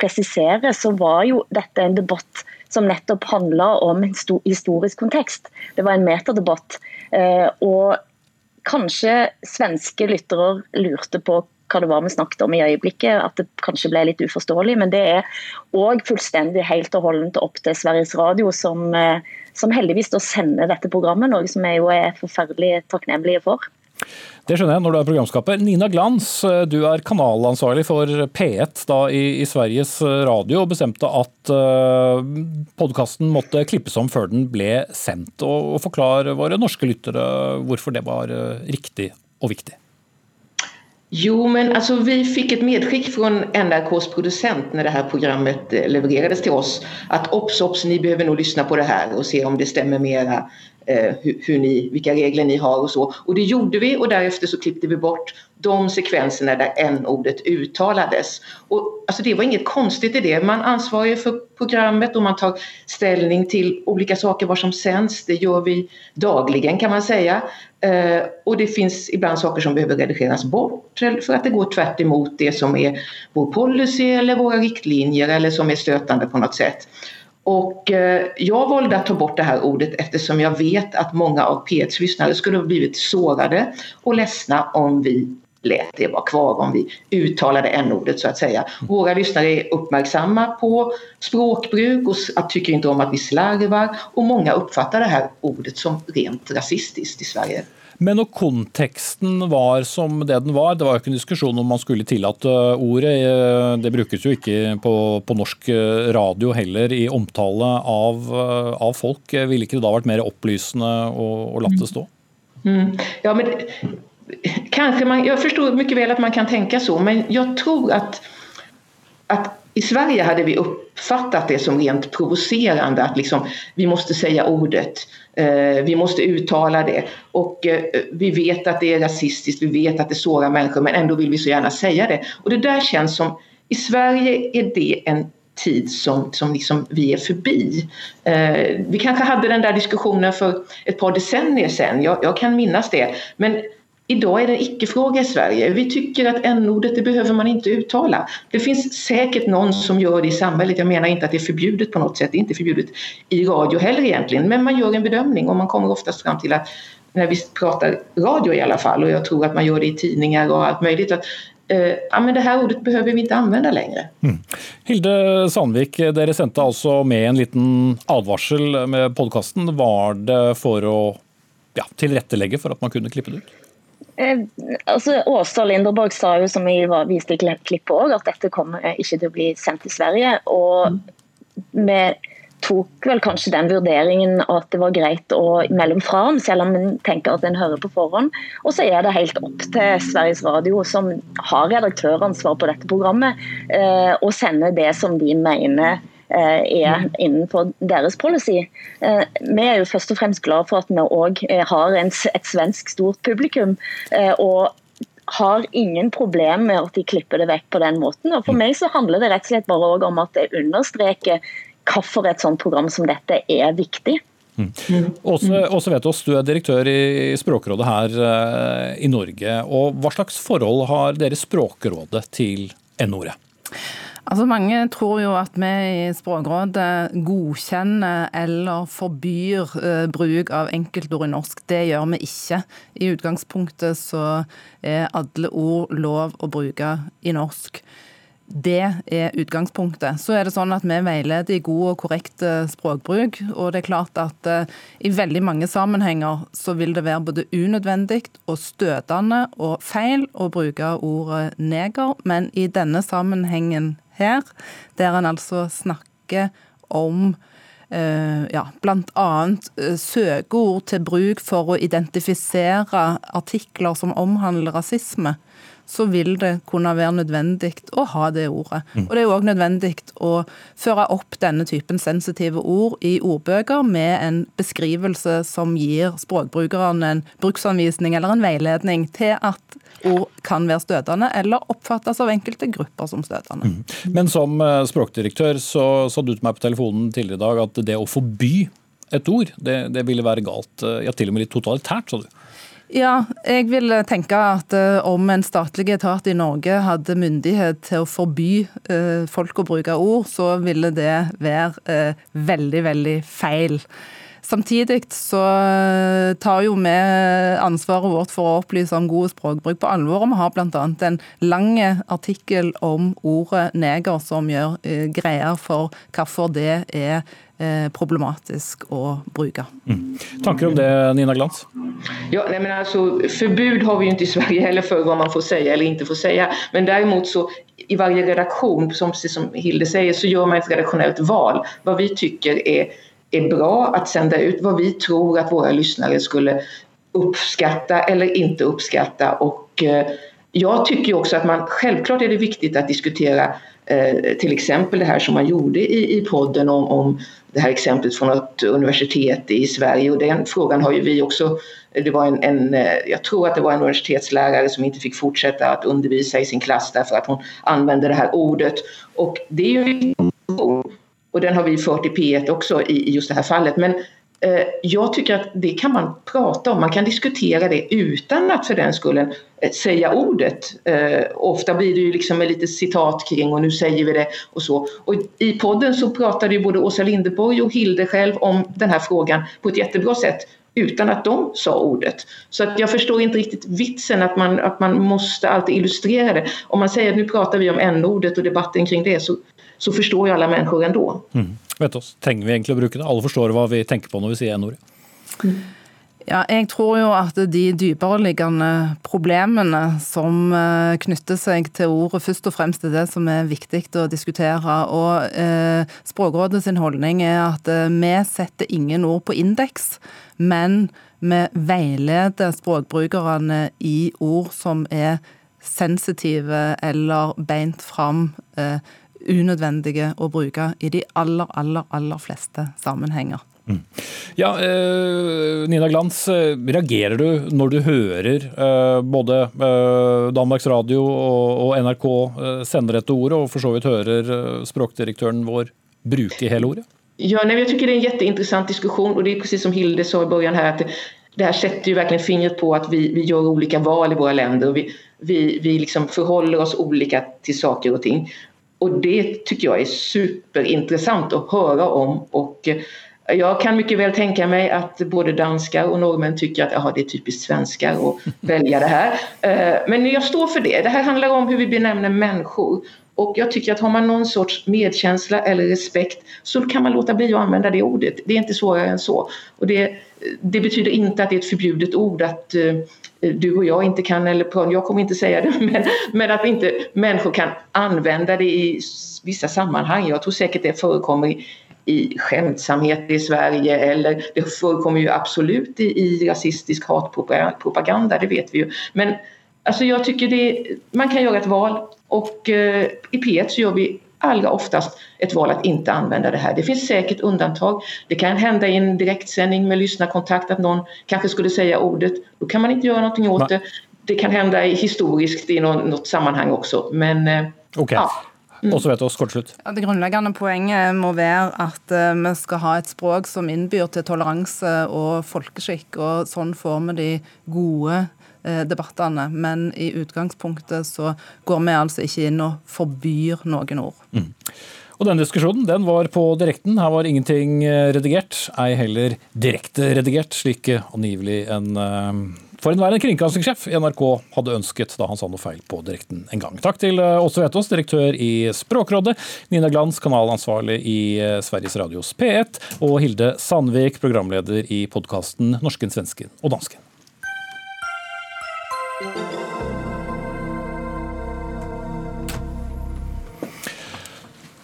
S11: presiserer, så var jo dette en debatt som nettopp handla om en historisk kontekst. Det var en metadebatt. Og kanskje svenske lyttere lurte på hva det var vi snakket om i øyeblikket, at det kanskje ble litt uforståelig. Men det er òg fullstendig helt og holdent opp til Sveriges Radio, som, som heldigvis da sender dette programmet, noe som jeg jo er forferdelig takknemlige for.
S2: Det skjønner jeg når du er programskaper. Nina Glans, du er kanalansvarlig for P1 da, i, i, Sveriges Radio, og bestemte at uh, podkasten måtte klippes om før den ble sendt. Og, og Forklar våre norske lyttere hvorfor det var uh, riktig og viktig.
S12: Jo, men alltså, vi fikk et medskick fra NRKs producent når det här programmet eh, levererades til oss. At ops, ops, ni behöver nog lyssna på det her og se om det stemmer mera eh, hur, ni, vilka regler ni har och så. Och det gjorde vi och därefter så klippte vi bort de sekvenserna där n-ordet uttalades. Och, alltså det var inget konstigt i det. Man ansvarar för programmet och man tar ställning till olika saker vad som sänds. Det gör vi dagligen kan man säga. Eh, och det finns ibland saker som behöver redigeras bort för att det går tvärt det som är vår policy eller våra riktlinjer eller som är stötande på något sätt. Och eh, jag valde att ta bort det här ordet eftersom jag vet att många av P1s lyssnare skulle ha blivit sårade och ledsna om vi lät det vara kvar, om vi uttalade n-ordet så att säga. Våra lyssnare är uppmärksamma på språkbruk och tycker inte om att vi slarvar och många uppfattar det här ordet som rent rasistiskt i Sverige.
S2: Men når konteksten var som det den var, det var jo ikke en diskusjon om man skulle tillate ordet. Eh, det brukes jo ikke på, på norsk eh, radio heller i omtale av, eh, av, folk. Ville ikke det da vært mer opplysende å, å latt det stå?
S12: Mm. Ja, men kanskje man, Jeg forstår mye vel at man kan tenke så, men jeg tror at, at i Sverige hadde vi uppfattat det som rent provocerande att liksom, vi måste säga ordet, eh, vi måste uttala det och eh, vi vet att det är rasistiskt, vi vet att det sårar människor men ändå vill vi så gärna säga det. Och det där känns som, i Sverige är det en tid som, som liksom vi är förbi. Eh, vi kanske hade den där diskussionen för ett par decennier sedan, jag, jag kan minnas det, men Idag är det en icke-fråga i Sverige. Vi tycker att n-ordet det behöver man inte uttala. Det finns säkert någon som gör det i samhället. Jag menar inte att det är förbjudet på något sätt. Det är inte förbjudet i radio heller egentligen. Men man gör en bedömning och man kommer oftast fram till att när vi pratar radio i alla fall och jag tror att man gör det i tidningar och allt möjligt att eh, ja, men det här ordet behöver vi inte använda längre. Mm.
S2: Hilde Sandvik, dere sendte altså med en liten advarsel med podkasten. Var det for å ja, tilrettelegge for at man kunne klippe det ut?
S11: Eh, altså, Åsa Linderborg sa jo, som vi viste i klippet òg, at dette kommer ikke til å bli sendt til Sverige. og vi tok vel kanskje den vurderingen at det var greit å melde fra om, selv om en tenker at en hører på forhånd. Og så er det helt opp til Sveriges Radio, som har redaktøransvar på dette programmet, eh, å sende det som de mener er mm. innenfor deres policy. Eh, vi er jo først og fremst glad for at vi òg eh, har et svensk stort publikum. og har ingen problem med at de klipper det vekk på den måten. Og For mm. meg så handler det rett og slett bare om at det understreker hvorfor et sånt program som dette er viktig.
S2: Mm. Åse, Åse Vetås, du er direktør i Språkrådet her i Norge. og Hva slags forhold har dere Språkrådet til N-ordet?
S13: Altså Mange tror jo at vi i Språkrådet godkjenner eller forbyr eh, bruk av enkeltord i norsk. Det gjør vi ikke. I utgangspunktet så er alle ord lov å bruke i norsk. Det er utgangspunktet. Så er det sånn at Vi veileder i god og korrekt eh, språkbruk. og det er klart at uh, I veldig mange sammenhenger så vil det være både unødvendig og støtende og feil å bruke ordet neger, men i denne sammenhengen her, der han altså snakker om Uh, ja, bl.a. Uh, søkeord til bruk for å identifisere artikler som omhandler rasisme så vil det kunne være nødvendig å ha det ordet. Mm. Og Det er òg nødvendig å føre opp denne typen sensitive ord i ordbøker med en beskrivelse som gir språkbrukerne en bruksanvisning eller en veiledning til at ord kan være støtende, eller oppfattes av enkelte grupper som støtende. Mm.
S2: Men som eh, språkdirektør så sa du til meg på telefonen tidligere i dag at det å forby et ord, det, det ville være galt. Ja, til og med litt totalitært, sa du.
S13: Ja, jeg vil tenke at uh, om en statlig etat i Norge hadde myndighet til å forby folk å bruke ord, så ville det være veldig, veldig feil. Samtidig så tar jo vi ansvaret vårt for å opplyse om god språkbruk på alvor. og Vi har bl.a. en lang artikkel om ordet neger som gjør greier for hvorfor det er Eh, problematisk å bruke. Mm.
S2: Tanker om det, Nina Glans?
S12: Ja, nej, men alltså, förbud har vi ju inte i Sverige heller för vad man får säga eller inte får säga. Men däremot så i varje redaktion, som, som Hilde säger, så gör man ett redaktionellt val. Vad vi tycker är, är bra att sända ut, vad vi tror att våra lyssnare skulle uppskatta eller inte uppskatta. Och, eh, jag tycker också att man, självklart är det viktigt att diskutera eh, till exempel det här som man gjorde i, i podden om, om det här exemplet från ett universitet i Sverige och den frågan har ju vi också det var en, en, jag tror att det var en universitetslärare som inte fick fortsätta att undervisa i sin klass därför att hon använde det här ordet. Och det är ju och den har vi fört i P1 också i, just det här fallet. Men Eh, jag tycker att det kan man prata om, man kan diskutera det utan att för den skullen eh, säga ordet. Eh, ofta blir det ju liksom med lite citat kring och nu säger vi det och så. Och I podden så pratade ju både Åsa Lindeborg och Hilde själv om den här frågan på ett jättebra sätt utan att de sa ordet. Så att jag förstår inte riktigt vitsen att man, att man måste alltid illustrera det. Om man säger att nu pratar vi om n-ordet och debatten kring det så, så förstår ju alla människor ändå.
S2: Mm. Vet oss, Trenger vi egentlig å bruke det? Alle forstår hva vi tenker på når vi sier n-ordet.
S13: Ja, jeg tror jo at de dypereliggende problemene som eh, knytter seg til ordet, først og fremst er det som er viktig å diskutere. Og eh, Språkrådet sin holdning er at eh, vi setter ingen ord på indeks, men vi veileder språkbrukerne i ord som er sensitive eller beint fram. Eh, unødvendige å bruke i de aller, aller, aller fleste sammenhenger. Mm.
S2: Ja, eh, Nina Glans, eh, reagerer du når du hører eh, både eh, Danmarks Radio og, og NRK sender dette ordet, og for så vidt hører språkdirektøren vår bruke hele ordet?
S12: Ja, nej, jag tycker det är en jätteintressant diskussion och det är precis som Hilde sa i början här att det, det här sätter ju verkligen fingret på att vi, vi gör olika val i våra länder och vi, vi, vi liksom förhåller oss olika till saker och ting. Och det tycker jag är superintressant att höra om. Eh, jag kan mycket väl tänka mig att både danskar och norrmän tycker att det är typiskt svenskar att välja det här. Eh, men jag står för det. Det här handlar om hur vi benämner människor. Och jag tycker att har man någon sorts medkänsla eller respekt så kan man låta bli att använda det ordet. Det är inte svårare än så. Och det, det betyder inte att det är ett förbjudet ord att uh, du och jag inte kan, eller jag kommer inte säga det, men, men att inte människor kan använda det i vissa sammanhang. Jag tror säkert det förekommer i, i skämtsamhet i Sverige eller det förekommer ju absolut i, i rasistisk hatpropaganda, det vet vi ju. Men alltså jag tycker det, man kan göra ett val och eh, i P1 så gör vi allra oftast ett val att inte använda det här. Det finns säkert undantag. Det kan hända i en direktsändning med lyssnarkontakt att någon kanske skulle säga ordet. Då kan man inte göra någonting åt det. Det kan hända historiskt i något, något sammanhang också. Men eh,
S2: okay. ja. Mm. Og så vet oss, kort slutt.
S13: Ja, det grunnleggende poenget må være at uh, vi skal ha et språk som innbyr til toleranse og folkeskikk. og Sånn får vi de gode uh, debattene. Men i utgangspunktet så går vi altså ikke inn og forbyr noen ord. Mm.
S2: Og denne diskusjonen den var på direkten. Her var ingenting eh, redigert, ei heller direkte redigert, slik angivelig en uh, forhenværende kringkastingssjef i NRK hadde ønsket da han sa noe feil på direkten en gang. Takk til eh, Åse Vetås, direktør i Språkrådet, Nina Glans, kanalansvarlig i Sveriges Radios P1, og Hilde Sandvik, programleder i podkasten Norsken, svensken og dansken.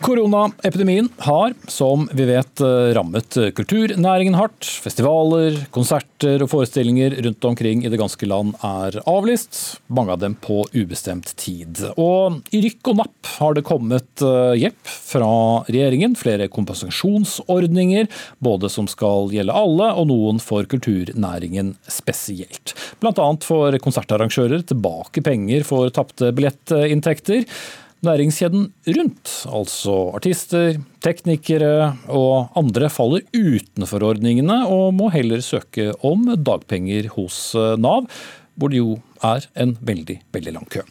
S2: Koronaepidemien har, som vi vet, rammet kulturnæringen hardt. Festivaler, konserter og forestillinger rundt omkring i det ganske land er avlyst, mange av dem på ubestemt tid. Og i rykk og napp har det kommet eh, hjelp fra regjeringen. Flere kompensasjonsordninger, både som skal gjelde alle, og noen for kulturnæringen spesielt. Annet får konsertarrangører tilbake penger for tapte billettinntekter. Næringskjeden rundt, altså artister, teknikere og andre, faller utenfor ordningene og må heller søke om dagpenger hos eh, Nav, hvor det jo er en veldig veldig lang kø.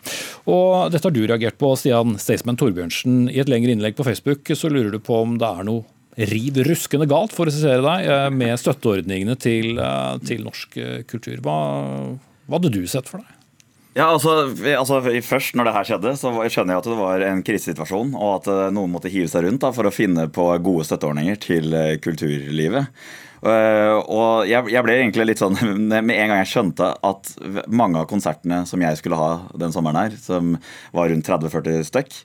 S2: Og Dette har du reagert på, Stian Staysman Torbjørnsen. I et lengre innlegg på Facebook så lurer du på om det er noe riv ruskende galt, for å sitere deg, eh, med støtteordningene til, eh, til norsk kultur. Hva, hva hadde du sett for deg?
S14: Ja, altså, altså, Først når det her skjedde, så skjønner jeg at det var en krisesituasjon, og at eh, noen måtte hive seg rundt da, for å finne på gode støtteordninger til eh, kulturlivet. Uh, og jeg, ble egentlig litt sånn Med en gang jeg skjønte at mange av konsertene som jeg skulle ha den sommeren her, som var rundt 30-40 stykk,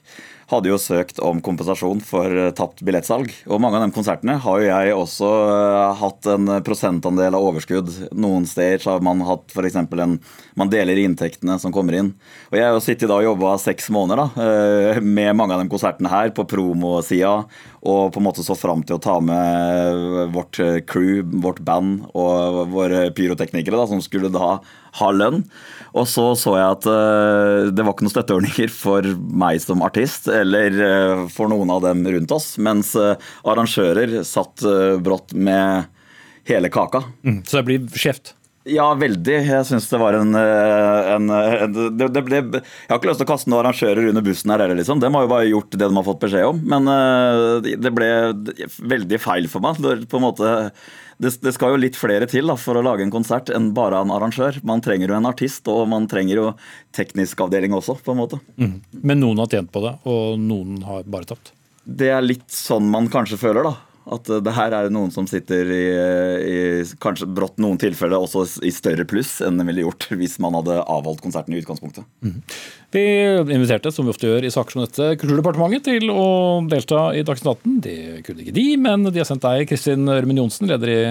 S14: hadde jo søkt om kompensasjon for eh, tapt billettsalg. Og mange av de konsertene har jo jeg også eh, hatt en prosentandel av overskudd. Noen steder har man hatt f.eks. en Man deler inntektene som kommer inn. Og jeg har jo sittet da og jobba seks måneder da, eh, med mange av de konsertene her på promosida, og på en måte så fram til å ta med vårt crew, vårt band og våre pyroteknikere da, som skulle da ha lønn. Og så så jeg at uh, det var ikke noen støtteordninger for meg som artist eller uh, for noen av dem rundt oss, mens uh, arrangører satt brått med hele kaka.
S2: Mm, så det blir skjevt?
S14: Ja, veldig. Jeg syns det var en, en, en det, det det, Jeg har ikke lyst til å kaste noen arrangører under bussen her heller, liksom. De har jo bare gjort det de har fått beskjed om. Men det ble veldig feil for meg. på en måte det, det, skal jo litt flere til da, for å lage en konsert enn bare en arrangør. Man trenger jo en artist, og man trenger jo teknisk avdeling også, på en måte.
S2: Mm. Men noen har tjent på det, og noen har bare tapt?
S14: Det er litt sånn man kanskje føler, da. At det her er noen som sitter i, i kanskje brått noen tilfeller også i større pluss enn det ville gjort hvis man hadde avholdt konserten i utgangspunktet. Mm.
S2: Vi inviterte, som vi ofte gjør i saker som dette, Kulturdepartementet til å delta i Dagsnytt 18. Det kunne ikke de, men de har sendt deg, Kristin Ørmen Johnsen, leder i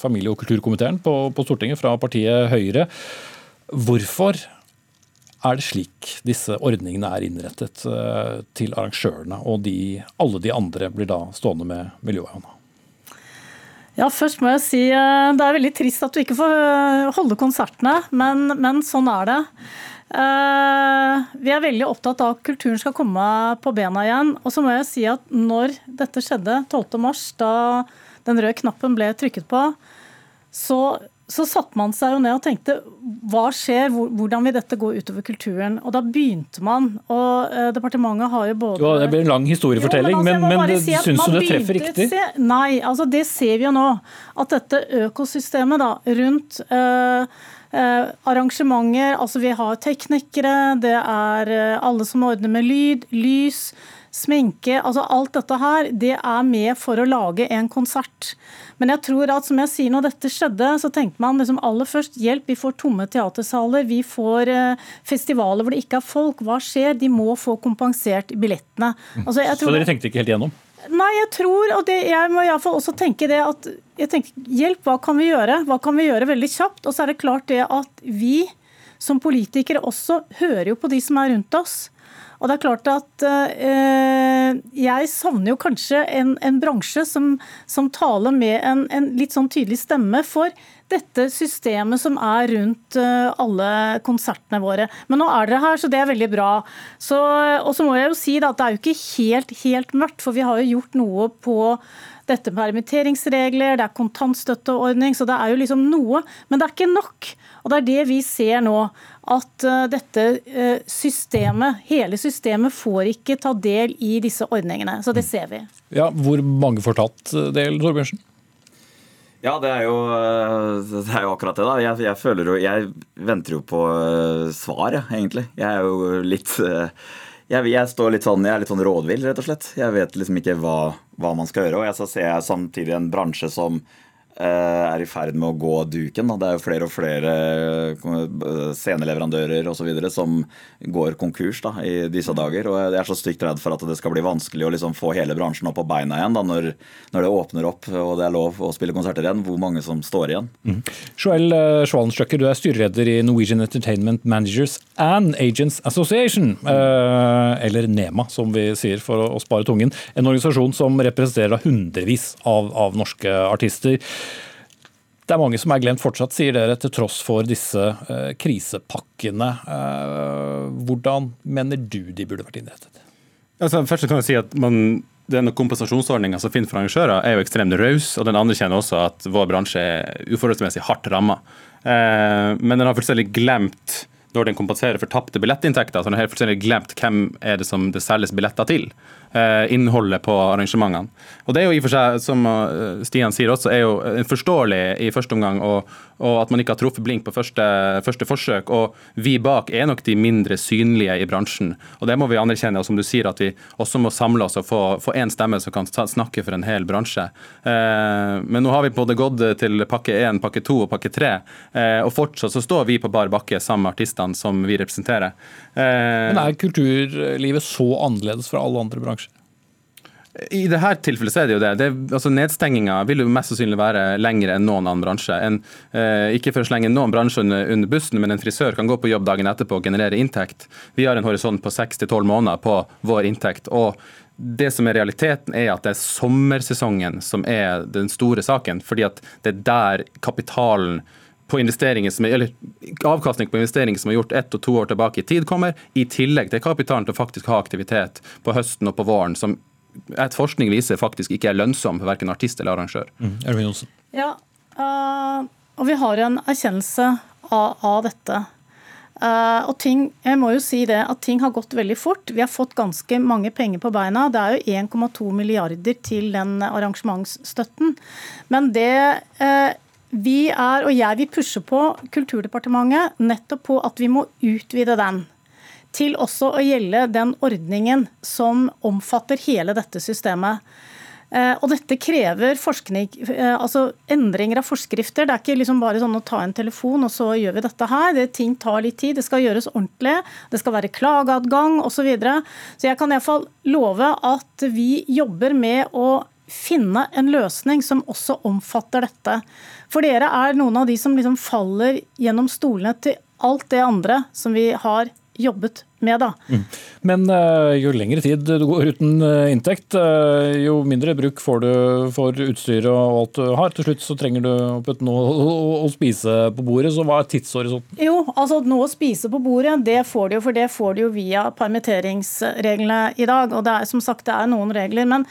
S2: familie- og kulturkomiteen på, på Stortinget fra partiet Høyre. Hvorfor er det slik disse ordningene er innrettet eh, til arrangørene, og de, alle de andre blir da stående med miljøhånda?
S15: Ja, først må jeg si eh, det er veldig trist at du ikke får eh, holde konsertene, men, men sånn er det. Vi er veldig opptatt av at kulturen skal komme på bena igjen. Og så må jeg si at når dette skjedde 12.3, da den røde knappen ble trykket på, så så satte man seg jo ned og tenkte hva skjer, hvordan vil dette gå utover kulturen? Og da begynte man, og eh, departementet har jo både
S2: jo, Det blir en lang historiefortelling, jo, men, altså, men si syns du det treffer riktig?
S15: Se, nei, altså det ser vi jo nå. At dette økosystemet da, rundt eh, eh, arrangementer, altså vi har teknikere, det er eh, alle som ordner med lyd, lys, sminke, altså alt dette her, det er med for å lage en konsert. Men jeg tror at som jeg sier, når dette skjedde, så tenkte man liksom aller først hjelp. Vi får tomme teatersaler, vi får eh, festivaler hvor det ikke er folk. Hva skjer? De må få kompensert billettene.
S2: Mm. Altså, så dere tenkte ikke helt igjennom?
S15: Nei, jeg tror, og det, jeg må iallfall også tenke det at jeg tenker, Hjelp, hva kan vi gjøre? Hva kan vi gjøre veldig kjapt? Og så er det klart det at vi som politikere også hører jo på de som er rundt oss. Og det er klart at eh, Jeg savner jo kanskje en, en bransje som, som, taler med en, en, litt sånn tydelig stemme for dette systemet som er rundt eh, alle konsertene våre. Men nå er dere her, så det er veldig bra. og så må jeg jo si at det er jo ikke helt, helt mørkt, for vi har jo gjort noe på dette med permitteringsregler, det er kontantstøtteordning, så det er jo liksom noe. Men det er ikke nok. Og det er det vi ser nå at eh, dette eh, systemet, hele systemet, får ikke ta del i disse ordningene. Så det ser vi.
S2: Ja, Hvor mange får tatt del, Torbjørnsen?
S14: Ja, det er, jo, det er jo, akkurat det. da. Jeg, jeg, føler jo, jeg venter jo på eh, svar, ja, egentlig. Jeg er jo litt jeg, jeg, står litt sånn, jeg er litt sånn rådvill, rett og slett. Jeg vet liksom ikke hva, hva man skal gjøre. Og jeg så ser jeg samtidig en bransje som Eh, er i ferd med å gå duken. Det er jo flere og flere eh, sceneleverandører osv. som går konkurs da, i disse dager. Og jeg er så stygt redd for at det skal bli vanskelig å liksom få hele bransjen opp på beina igjen da, når, når, det åpner opp og det er lov å spille konserter igjen. Hvor mange som står igjen. Mm.
S2: Joel Schwalenstrøkker, du er styreleder i Norwegian Entertainment Managers and Agents Association. Eller NEMA, som vi sier for å, spare tungen. En organisasjon som representerer hundrevis av, av norske artister. Det er mange som er glemt fortsatt, sier dere, til tross for disse eh, krisepakkene. Eh, hvordan mener du de burde vært innrettet?
S16: Altså, først kan jeg si at man, denne kompensasjonsordninga som finnes for arrangører, er jo ekstremt raus, og den anerkjenner også at vår bransje er uforholdsmessig hardt ramma. Eh, men den har fullstendig glemt når den kompenserer for tapte billettinntekter, så den har fullstendig glemt hvem er det som det selges billetter til. Eh, innholdet på arrangementene. Og Det er jo i og for seg, som eh, Stian sier også, er jo forståelig i første omgang, og, og at man ikke har truffet blink på første, første, forsøk. Og vi bak er nok de mindre synlige i bransjen. Og det må vi anerkjenne. Og som du sier, at vi også må samle oss og få én stemme som kan snakke for en hel bransje. Eh, men nå har vi både gått til pakke én, pakke to og pakke tre, og fortsatt så står vi på bar bakke sammen med artistene som vi representerer.
S2: Men er kulturlivet så annerledes fra alle andre bransjer?
S16: I dette tilfellet så er det jo det. det altså Nedstenginga vil jo mest sannsynlig være lengre enn noen annen bransje. En, eh, ikke for å slenge noen bransje under, under, bussen, men en frisør kan gå på jobb dagen etterpå og generere inntekt. Vi har en horisont på seks til tolv måneder på vår inntekt. og det som er realiteten, er at det er sommersesongen som er den store saken. fordi at det er der kapitalen på investeringer som er, eller avkastning på investeringer som er gjort ett og to år tilbake i tid, kommer, i tillegg til kapitalen til å faktisk ha aktivitet på høsten og på våren, som et forskning viser faktisk ikke er lønnsom for verken artist eller arrangør.
S2: Mm.
S15: Ja, uh, og vi har en erkjennelse av, av dette. Uh, og ting, jeg må jo si det, at ting har gått veldig fort. Vi har fått ganske mange penger på beina. Det er jo 1,2 milliarder til den arrangementsstøtten. Men det uh, vi er, og jeg vil pushe på Kulturdepartementet nettopp på at vi må utvide den til også å gjelde den ordningen som omfatter hele dette systemet. Eh, og dette krever forskning, eh, altså endringer av forskrifter. Det er ikke liksom bare sånn å ta en telefon og så gjør vi dette her. Det, ting tar litt tid. Det skal gjøres ordentlig. Det skal være klageadgang osv. Så, videre. så jeg kan iallfall love at vi jobber med å finne en løsning som også omfatter dette. For dere er noen av de som liksom faller gjennom stolene til alt det andre som vi har jobbet med. Da.
S2: Mm. Men uh, jo lengre tid du går uten uh, inntekt, uh, jo mindre bruk får du for utstyret og alt du har. Til slutt så trenger du å noe å, spise på bordet, så hva er tidshorisonten?
S15: Jo, altså noe å spise på bordet, det får du jo, for det får du jo via permitteringsreglene i dag. Og det er som sagt det er noen regler. men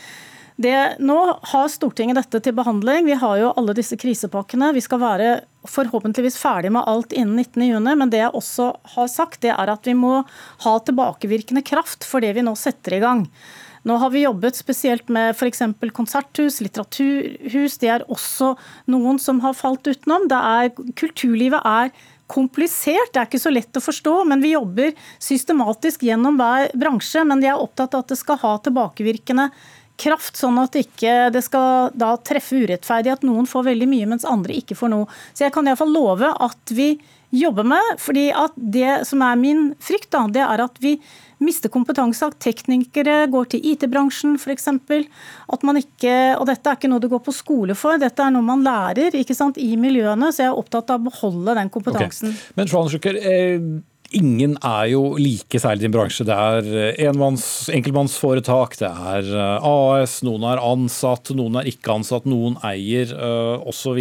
S15: det, nå har Stortinget dette til behandling. Vi har jo alle disse krisepakkene. Vi skal være forhåpentligvis ferdig med alt innen 19.6. Men det jeg også har sagt, det er at vi må ha tilbakevirkende kraft for det vi nå setter i gang. Nå har vi jobbet spesielt med f.eks. konserthus, litteraturhus. Det er også noen som har falt utenom. Er, kulturlivet er komplisert, det er ikke så lett å forstå, men vi jobber systematisk gjennom hver bransje. Men jeg er opptatt av at det skal ha tilbakevirkende kraft kraft, sånn at ikke det skal da treffe urettferdig at noen får veldig mye, mens andre ikke får noe. Så jeg kan iallfall love at vi jobber med, fordi at det som er min frykt, da, det er at vi mister kompetanse. At teknikere går til IT-bransjen f.eks. At man ikke, og dette er ikke noe du går på skole for, dette er noe man lærer ikke sant, i miljøene. Så jeg er opptatt av å beholde den kompetansen.
S2: Okay. Men Schwanenschucker, eh ingen er jo like særlig i din bransje. Det er eh, enmanns, enkeltmannsforetak, det er eh, AS, noen er ansatt, noen er ikke ansatt, noen eier uh, osv.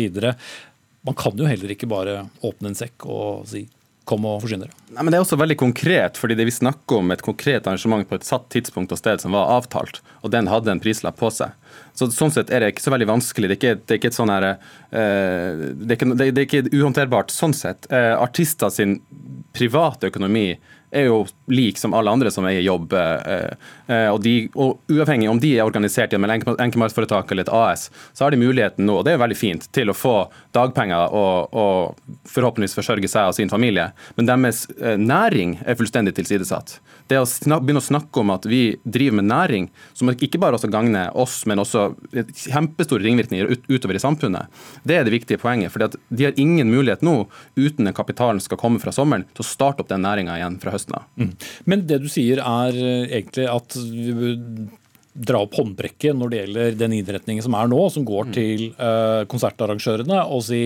S2: Man kan jo heller ikke bare åpne en sekk og si kom og forsyn dere.
S16: Nei, men Det er også veldig konkret, fordi det vi snakker om et konkret arrangement på et satt tidspunkt og sted som var avtalt, og den hadde en prislapp på seg. Så Sånn sett er det ikke så veldig vanskelig. Det er ikke, ikke et sånn er ikke, er uhåndterbart sånn sett. Uh, artister sin private økonomi er jo lik som alle andre som eier jobb. Eh, eh, og, de, og Uavhengig om de er organisert gjennom et enkemannsforetak eller et AS, så har de muligheten nå, og det er jo veldig fint, til å få dagpenger og, og forhåpentligvis forsørge seg og sin familie. Men deres eh, næring er fullstendig tilsidesatt. Det å snak, begynne å snakke om at vi driver med næring som ikke bare også gagner oss, men også kjempestore ringvirkninger ut, utover i samfunnet, det er det viktige poenget. For de har ingen mulighet nå, uten den kapitalen som skal komme fra sommeren, til å starte opp den næringa igjen fra høsten av. Mm.
S2: Men det du sier er eh, egentlig at vi dra opp håndbrekket når det gjelder den innretningen som er nå, som går mm. til uh, konsertarrangørene, og si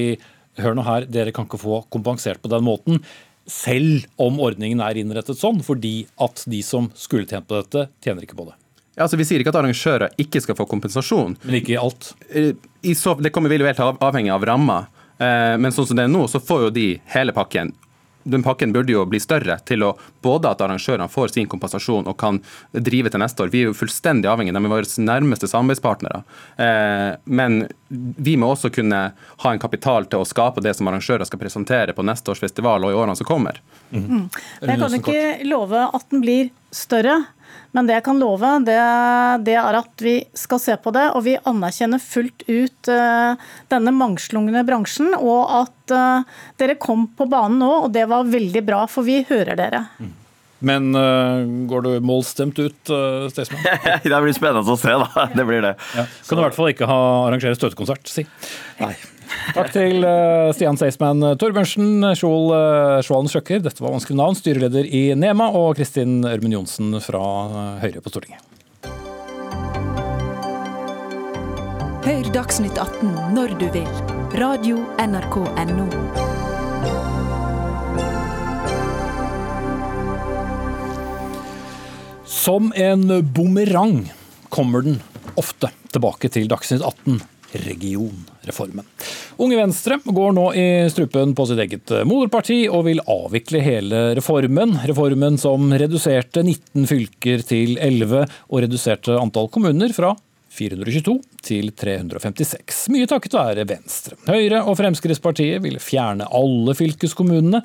S2: hør nå her, dere kan ikke få kompensert på den måten selv om ordningen er innrettet sånn, fordi at de som skulle tjent på dette, tjener ikke på det.
S16: Ja, altså Vi sier ikke at arrangører ikke skal få kompensasjon.
S2: Men ikke i alt?
S16: Eh, I så, det kommer vil jo helt avhengig av ramma. Eh, men sånn som det er nå, så får jo de hele pakken den pakken burde jo bli større til å både at arrangørene får sin kompensasjon og kan drive til neste år. Vi er jo fullstendig avhengige, de er våre nærmeste samarbeidspartnere. Eh, men vi må også kunne ha en kapital til å skape det som arrangører skal presentere på neste års festival og i årene som kommer.
S15: Mm. Jeg kan ikke love at den blir større. Men det jeg kan love, det, det, er at vi skal se på det, og vi anerkjenner fullt ut uh, denne mangslungne bransjen. Og at uh, dere kom på banen nå, og det var veldig bra, for vi hører dere. Mm.
S2: Men uh, går du målstemt ut, uh, Staysman?
S14: det blir spennende å se, da. Det blir det.
S2: Ja. Kan du i hvert fall ikke ha arrangere støtekonsert, si. Nei. Takk til uh, Stian Seisman Torbjørnsen, Skjold uh, Sjøkker, dette var vanskelig navn, styreleder i NEMA, og Kristin Ørmen Johnsen fra Høyre på Stortinget.
S1: Hør Dagsnytt 18 når du vil. Radio NRK Radio.nrk.no.
S2: Som en bumerang kommer den ofte tilbake til Dagsnytt 18 regionreformen. Unge Venstre går nå i strupen på sitt eget moderparti og vil avvikle hele reformen. Reformen som reduserte 19 fylker til 11 og reduserte antall kommuner fra 422 til 356. Mye takket være Venstre. Høyre og Fremskrittspartiet ville fjerne alle fylkeskommunene,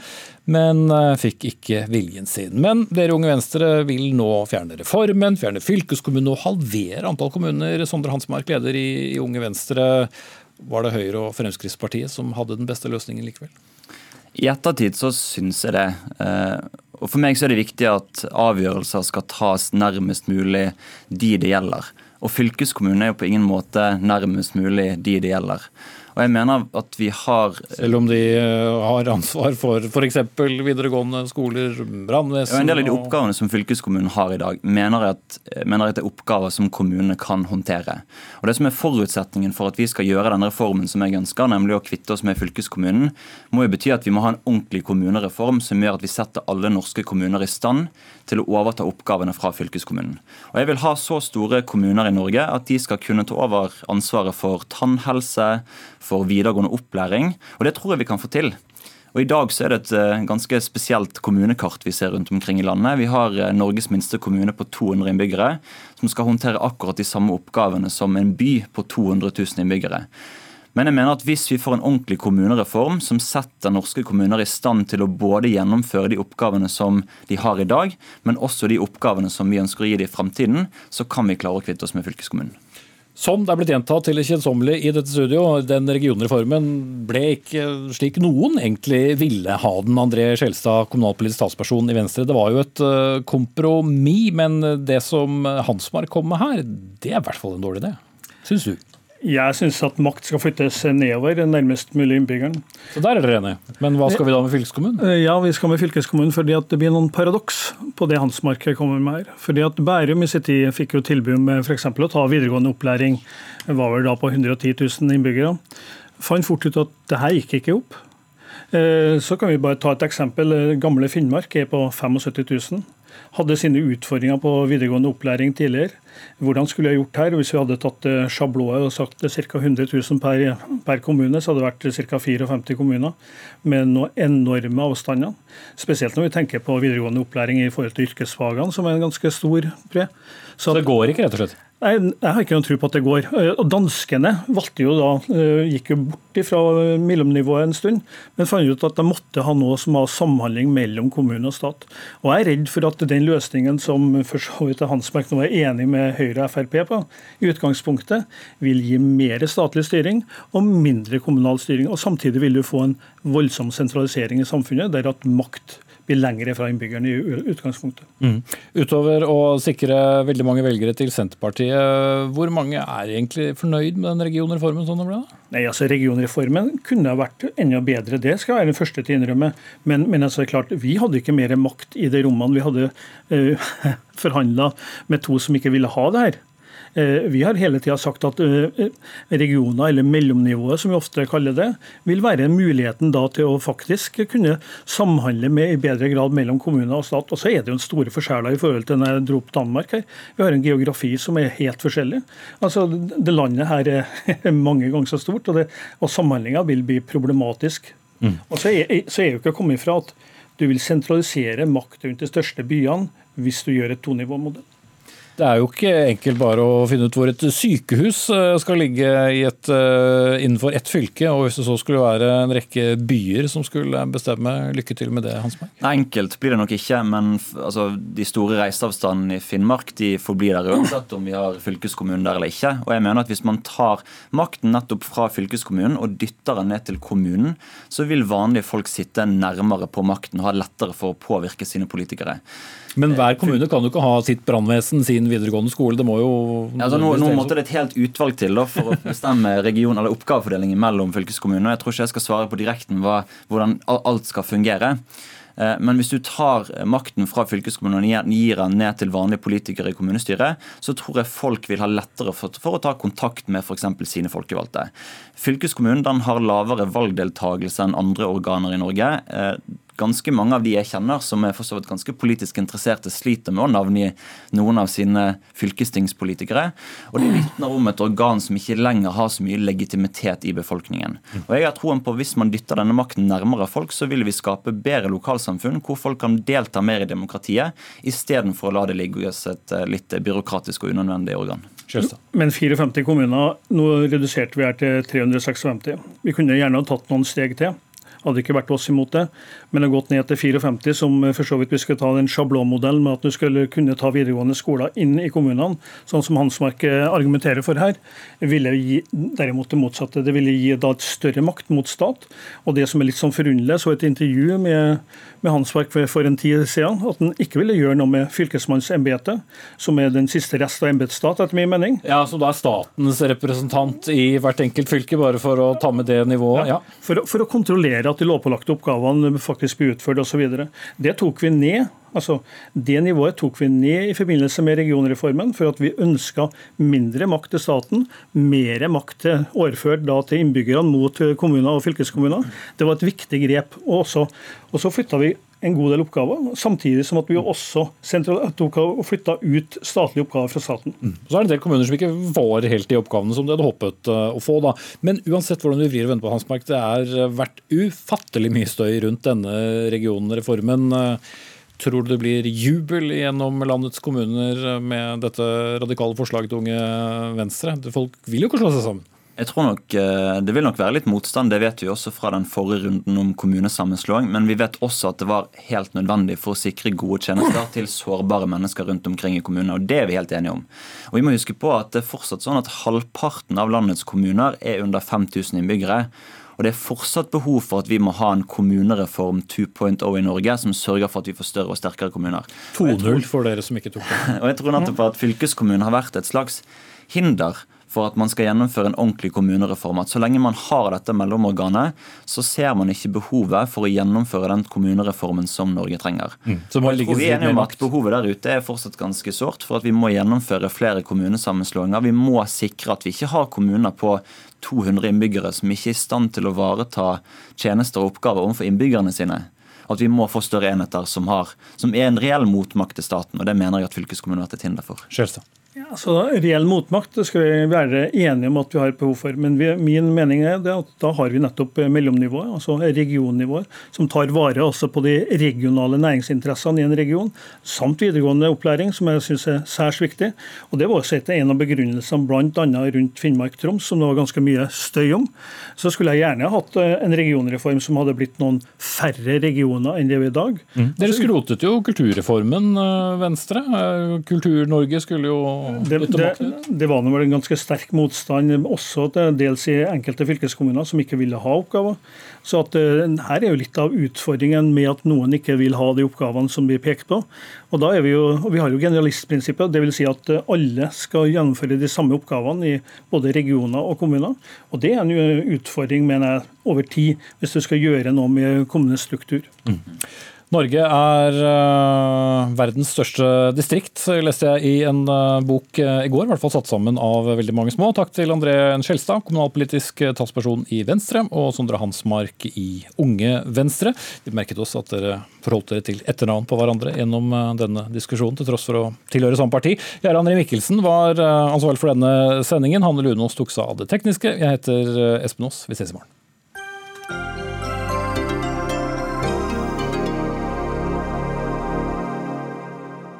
S2: men eh, fikk ikke viljen sin. Men dere Unge Venstre vil nå fjerne reformen, fjerne fylkeskommunene og halvere antall kommuner. Sondre Hansmark, leder i Unge Venstre. Var det Høyre og Fremskrittspartiet som hadde den beste løsningen likevel?
S17: I ettertid så syns jeg det. Eh, og For meg så er det viktig at avgjørelser skal tas nærmest mulig de det gjelder. Og fylkeskommunen er jo på ingen måte nærmest mulig de det gjelder. Og jeg mener at vi har
S2: Selv om de eh, har ansvar for f.eks. videregående skoler, brannvesen
S17: En del av de oppgavene som fylkeskommunen har i dag, mener jeg, at, mener jeg at det er oppgaver som kommunene kan håndtere. Og Det som er forutsetningen for at vi skal gjøre denne reformen som jeg ønsker, nemlig å kvitte oss med fylkeskommunen, må jo bety at vi må ha en ordentlig kommunereform som gjør at vi setter alle norske kommuner i stand til å overta oppgavene fra fylkeskommunen. Og Jeg vil ha så store kommuner i Norge at de skal kunne ta over ansvaret for tannhelse, for videregående opplæring. Og det tror jeg vi kan få til. Og I dag så er det et eh, ganske spesielt kommunekart vi ser rundt omkring i landet. Vi har eh, Norges minste kommune på 200 innbyggere, som skal håndtere akkurat de samme oppgavene som en by på 200 000 innbyggere. Men jeg mener at hvis vi får en ordentlig kommunereform som setter norske kommuner i stand til å både gjennomføre de oppgavene som de har i dag, men også de oppgavene som vi ønsker å gi dem i fremtiden, så kan vi klare å kvitte oss med fylkeskommunen.
S2: Som det er blitt gjentatt til det kjedsommelige i dette studio, den regionreformen ble ikke slik noen egentlig ville ha den. André Skjelstad, kommunalpolitisk talsperson i Venstre. Det var jo et eh, kompromiss, men det som Hansmark kom med her, det er i hvert fall en dårlig idé. Syns du?
S18: Jeg syns at makt skal flyttes nedover, nærmest mulig innbyggeren.
S2: Så Der er dere enige. Men hva skal vi da med fylkeskommunen?
S18: Eh, ja, vi skal med fylkeskommunen fordi at det blir noen paradoks på det Hansmark kommer med her. Fordi at Bærum i sin tid fikk jo tilbud med f.eks. å ta videregående opplæring, var vel da på 110 000 innbyggere. Fant fort ut at det her gikk ikke opp. Eh, så kan vi bare ta et eksempel. Gamle Finnmark er på 75 000 hadde sine utfordringer på videregående opplæring tidligere. Hvordan skulle jeg gjort her? Hvis vi hadde tatt eh, sjablået og sagt ca. 100 000 per, per, kommune, så hadde det vært ca. 54 kommuner med noen enorme avstander. Spesielt når vi tenker på videregående opplæring i forhold til yrkesfagene, som er en ganske stor pre.
S2: Så, så det går ikke, rett og slett?
S18: Nei, Jeg har ikke noen tro på at det går. Eh, og Danskene valgte jo da, eh, gikk jo bort fra mellomnivået en stund, men fant ut at de måtte ha noe som har samhandling mellom kommune og stat. Og Jeg er redd for at den løsningen som for så vidt Hansmark nå er enig med Høyre og Frp på, i utgangspunktet vil gi mer statlig styring og mindre kommunal styring. og Samtidig vil du få en voldsom sentralisering i samfunnet, der at makt blir lengre fra innbyggerne i utgangspunktet. Mm.
S2: Utover å sikre veldig mange velgere til Senterpartiet, hvor mange er egentlig fornøyd med den regionreformen som det ble? da?
S18: Nei, altså Regionreformen kunne ha vært enda bedre, det skal jeg være den første til å innrømme. Men, men altså, klart, vi hadde ikke mer makt i de rommene. Vi hadde uh, eh, forhandla med to som ikke ville ha det her. Eh, vi har hele tida sagt at eh, regioner, eller mellomnivået som vi ofte kaller det, vil være muligheten da til å faktisk kunne samhandle med i bedre grad mellom kommuner og stat. Og så er det jo en store forskjeller i forhold til når jeg dro opp Danmark her. Vi har en geografi som er helt forskjellig. Altså, det Landet her er mange ganger så stort, og, det, og samhandlinga vil bli problematisk. Mm. Og så er, så er jo ikke kommet ifra at Du vil sentralisere makt rundt de største byene hvis du gjør et tonivåmodell.
S2: Det er jo ikke enkelt bare å finne ut hvor et sykehus eh, skal ligge et, eh, innenfor ett fylke, og hvis det så skulle være en rekke byer som skulle bestemme. Lykke til med det, Hans Mark.
S17: Enkelt blir det nok ikke, men altså, de store reiseavstandene i Finnmark de forblir der uansett om vi har fylkeskommunen der eller ikke. Og jeg mener at Hvis man tar makten nettopp fra fylkeskommunen og dytter den ned til kommunen, så vil vanlige folk sitte nærmere på makten og ha lettere for å påvirke sine politikere.
S2: Men hver kommune kan jo ikke ha sitt brannvesen, sin videregående skole. Det må jo
S17: ja, altså nå, nå, måtte det et helt utvalg til da, for å bestemme region- eller oppgavefordelingen mellom fylkeskommunene. Jeg tror ikke jeg skal svare på direkten hva, hvordan alt skal fungere. Eh, men hvis du tar makten fra fylkeskommunen og gir den ned til vanlige politikere i kommunestyret, så tror jeg folk vil ha lettere for, å ta kontakt med f.eks. sine folkevalgte. Fylkeskommunen den har lavere valgdeltagelse enn andre organer i Norge. Ganske mange av de jeg kjenner som er for så vidt ganske politisk interesserte, sliter med å navngi noen av sine fylkestingspolitikere. Og det vitner om et organ som ikke lenger har så mye legitimitet i befolkningen. Og jeg har troen på at Hvis man dytter denne makten nærmere folk, så vil vi skape bedre lokalsamfunn hvor folk kan delta mer i demokratiet, istedenfor å la det ligge hos et eh, litt byråkratisk og unødvendig organ.
S18: Men 54 kommuner, nå reduserte vi her til 356. Vi kunne gjerne ha tatt noen steg til. Hadde ikke vært oss imot det men det har gått ned til 54, som for så vidt vi skulle ta en sjablongmodell med at du skulle kunne ta videregående skoler inn i kommunene, sånn som Hansmark eh, argumenterer for her, ville gi derimot det motsatte. Det ville gi da et større makt mot stat. Og det som er litt sånn forunderlig, så et intervju med, med Hansmark for en tid siden, at han ikke ville gjøre noe med fylkesmannsembetet, som er den siste rest av embetsstat, etter min mening.
S2: Ja, Så da er statens representant i hvert enkelt fylke, bare for å ta med det nivået? Ja.
S18: ja. For, for, å kontrollere at de lovpålagte oppgavene faktisk blir bli utført osv. Det tok vi ned. Altså, Det nivået tok vi ned i forbindelse med regionreformen, for at vi ønska mindre makt til staten, mer makt til overført da til innbyggerne mot kommuner og fylkeskommuner. Det var et viktig grep. Og så flytta vi en god del oppgaver, samtidig som at vi også flytta ut statlige oppgaver fra staten.
S2: Mm. Så er det en del kommuner som ikke var helt de oppgavene som de hadde håpet eh, å få. da. Men uansett hvordan vi vrir og vender på Hansmark, det er vært ufattelig mye støy rundt denne regionreformen. Eh, tror du det blir jubel gjennom landets kommuner med dette radikale forslaget til Unge Venstre? Folk vil jo ikke slå seg sammen?
S17: Jeg tror nok eh, Det vil nok være litt motstand, det vet vi også fra den forrige runden om kommunesammenslåing. Men vi vet også at det var helt nødvendig for å sikre gode tjenester til sårbare mennesker rundt omkring i kommunene. Og det er vi helt enige om. Og vi må huske på at det er fortsatt sånn at halvparten av landets kommuner er under 5000 innbyggere. Og det er fortsatt behov for at vi må ha en kommunereform 2.0 i Norge som sørger for at vi får større og sterkere kommuner.
S2: 2.0 for dere som ikke tok det.
S17: Og jeg tror nettopp at fylkeskommunen har vært et slags hinder for at man skal gjennomføre en ordentlig kommunereform. At Så lenge man har dette mellomorganet, så ser man ikke behovet for å gjennomføre den kommunereformen som Norge trenger. Mm. Så jeg tror vi er enige om at Behovet der ute er fortsatt ganske sårt, for at vi må gjennomføre flere kommunesammenslåinger. Vi må sikre at vi ikke har kommuner på 200 innbyggere som ikke er i stand til å vareta tjenester og oppgaver overfor innbyggerne sine at vi må få større enheter som, har, som er en reell motmakt til staten. og Det mener jeg at fylkeskommunen har vært et hinder for.
S2: Skjelstad.
S18: Ja, så Reell motmakt det skal vi være enige om at vi har behov for. Men vi, min mening er at da har vi nettopp mellomnivået, altså regionnivået, som tar vare også på de regionale næringsinteressene i en region, samt videregående opplæring, som jeg syns er særs viktig. Og Det var også en av begrunnelsene bl.a. rundt Finnmark-Troms, som det var ganske mye støy om. Så skulle jeg gjerne hatt eh, en regionreform som hadde blitt noen færre regioner enn det vi er i dag.
S2: Mm. Dere skrotet jo kulturreformen, eh, Venstre. Eh, Kultur-Norge skulle jo
S18: det, det, det, var vel en ganske sterk motstand, også dels i enkelte fylkeskommuner, som ikke ville ha oppgaver. Så at, uh, her er jo litt av utfordringen med at noen ikke vil ha de oppgavene som blir pekt på. Og da er Vi jo, og vi har jo generalistprinsippet, dvs. Si at uh, alle skal gjennomføre de samme oppgavene i både regioner og kommuner. Og Det er en utfordring mener jeg, over tid, hvis du skal gjøre noe med kommunestruktur. Mm.
S2: Norge er uh, verdens største distrikt, leste jeg i en uh, bok uh, i går. I hvert fall satt sammen av veldig mange små. Takk til André Skjelstad, kommunalpolitisk talsperson i Venstre, og Sondre Hansmark i Unge Venstre. Vi merket oss at dere forholdt dere til etternavn på hverandre gjennom denne diskusjonen, til tross for å tilhøre samme parti. Jarle André Mikkelsen var ansvarlig for denne sendingen. Hanne Lunås tok seg av det tekniske. Jeg heter Espen Aas. Vi ses i morgen.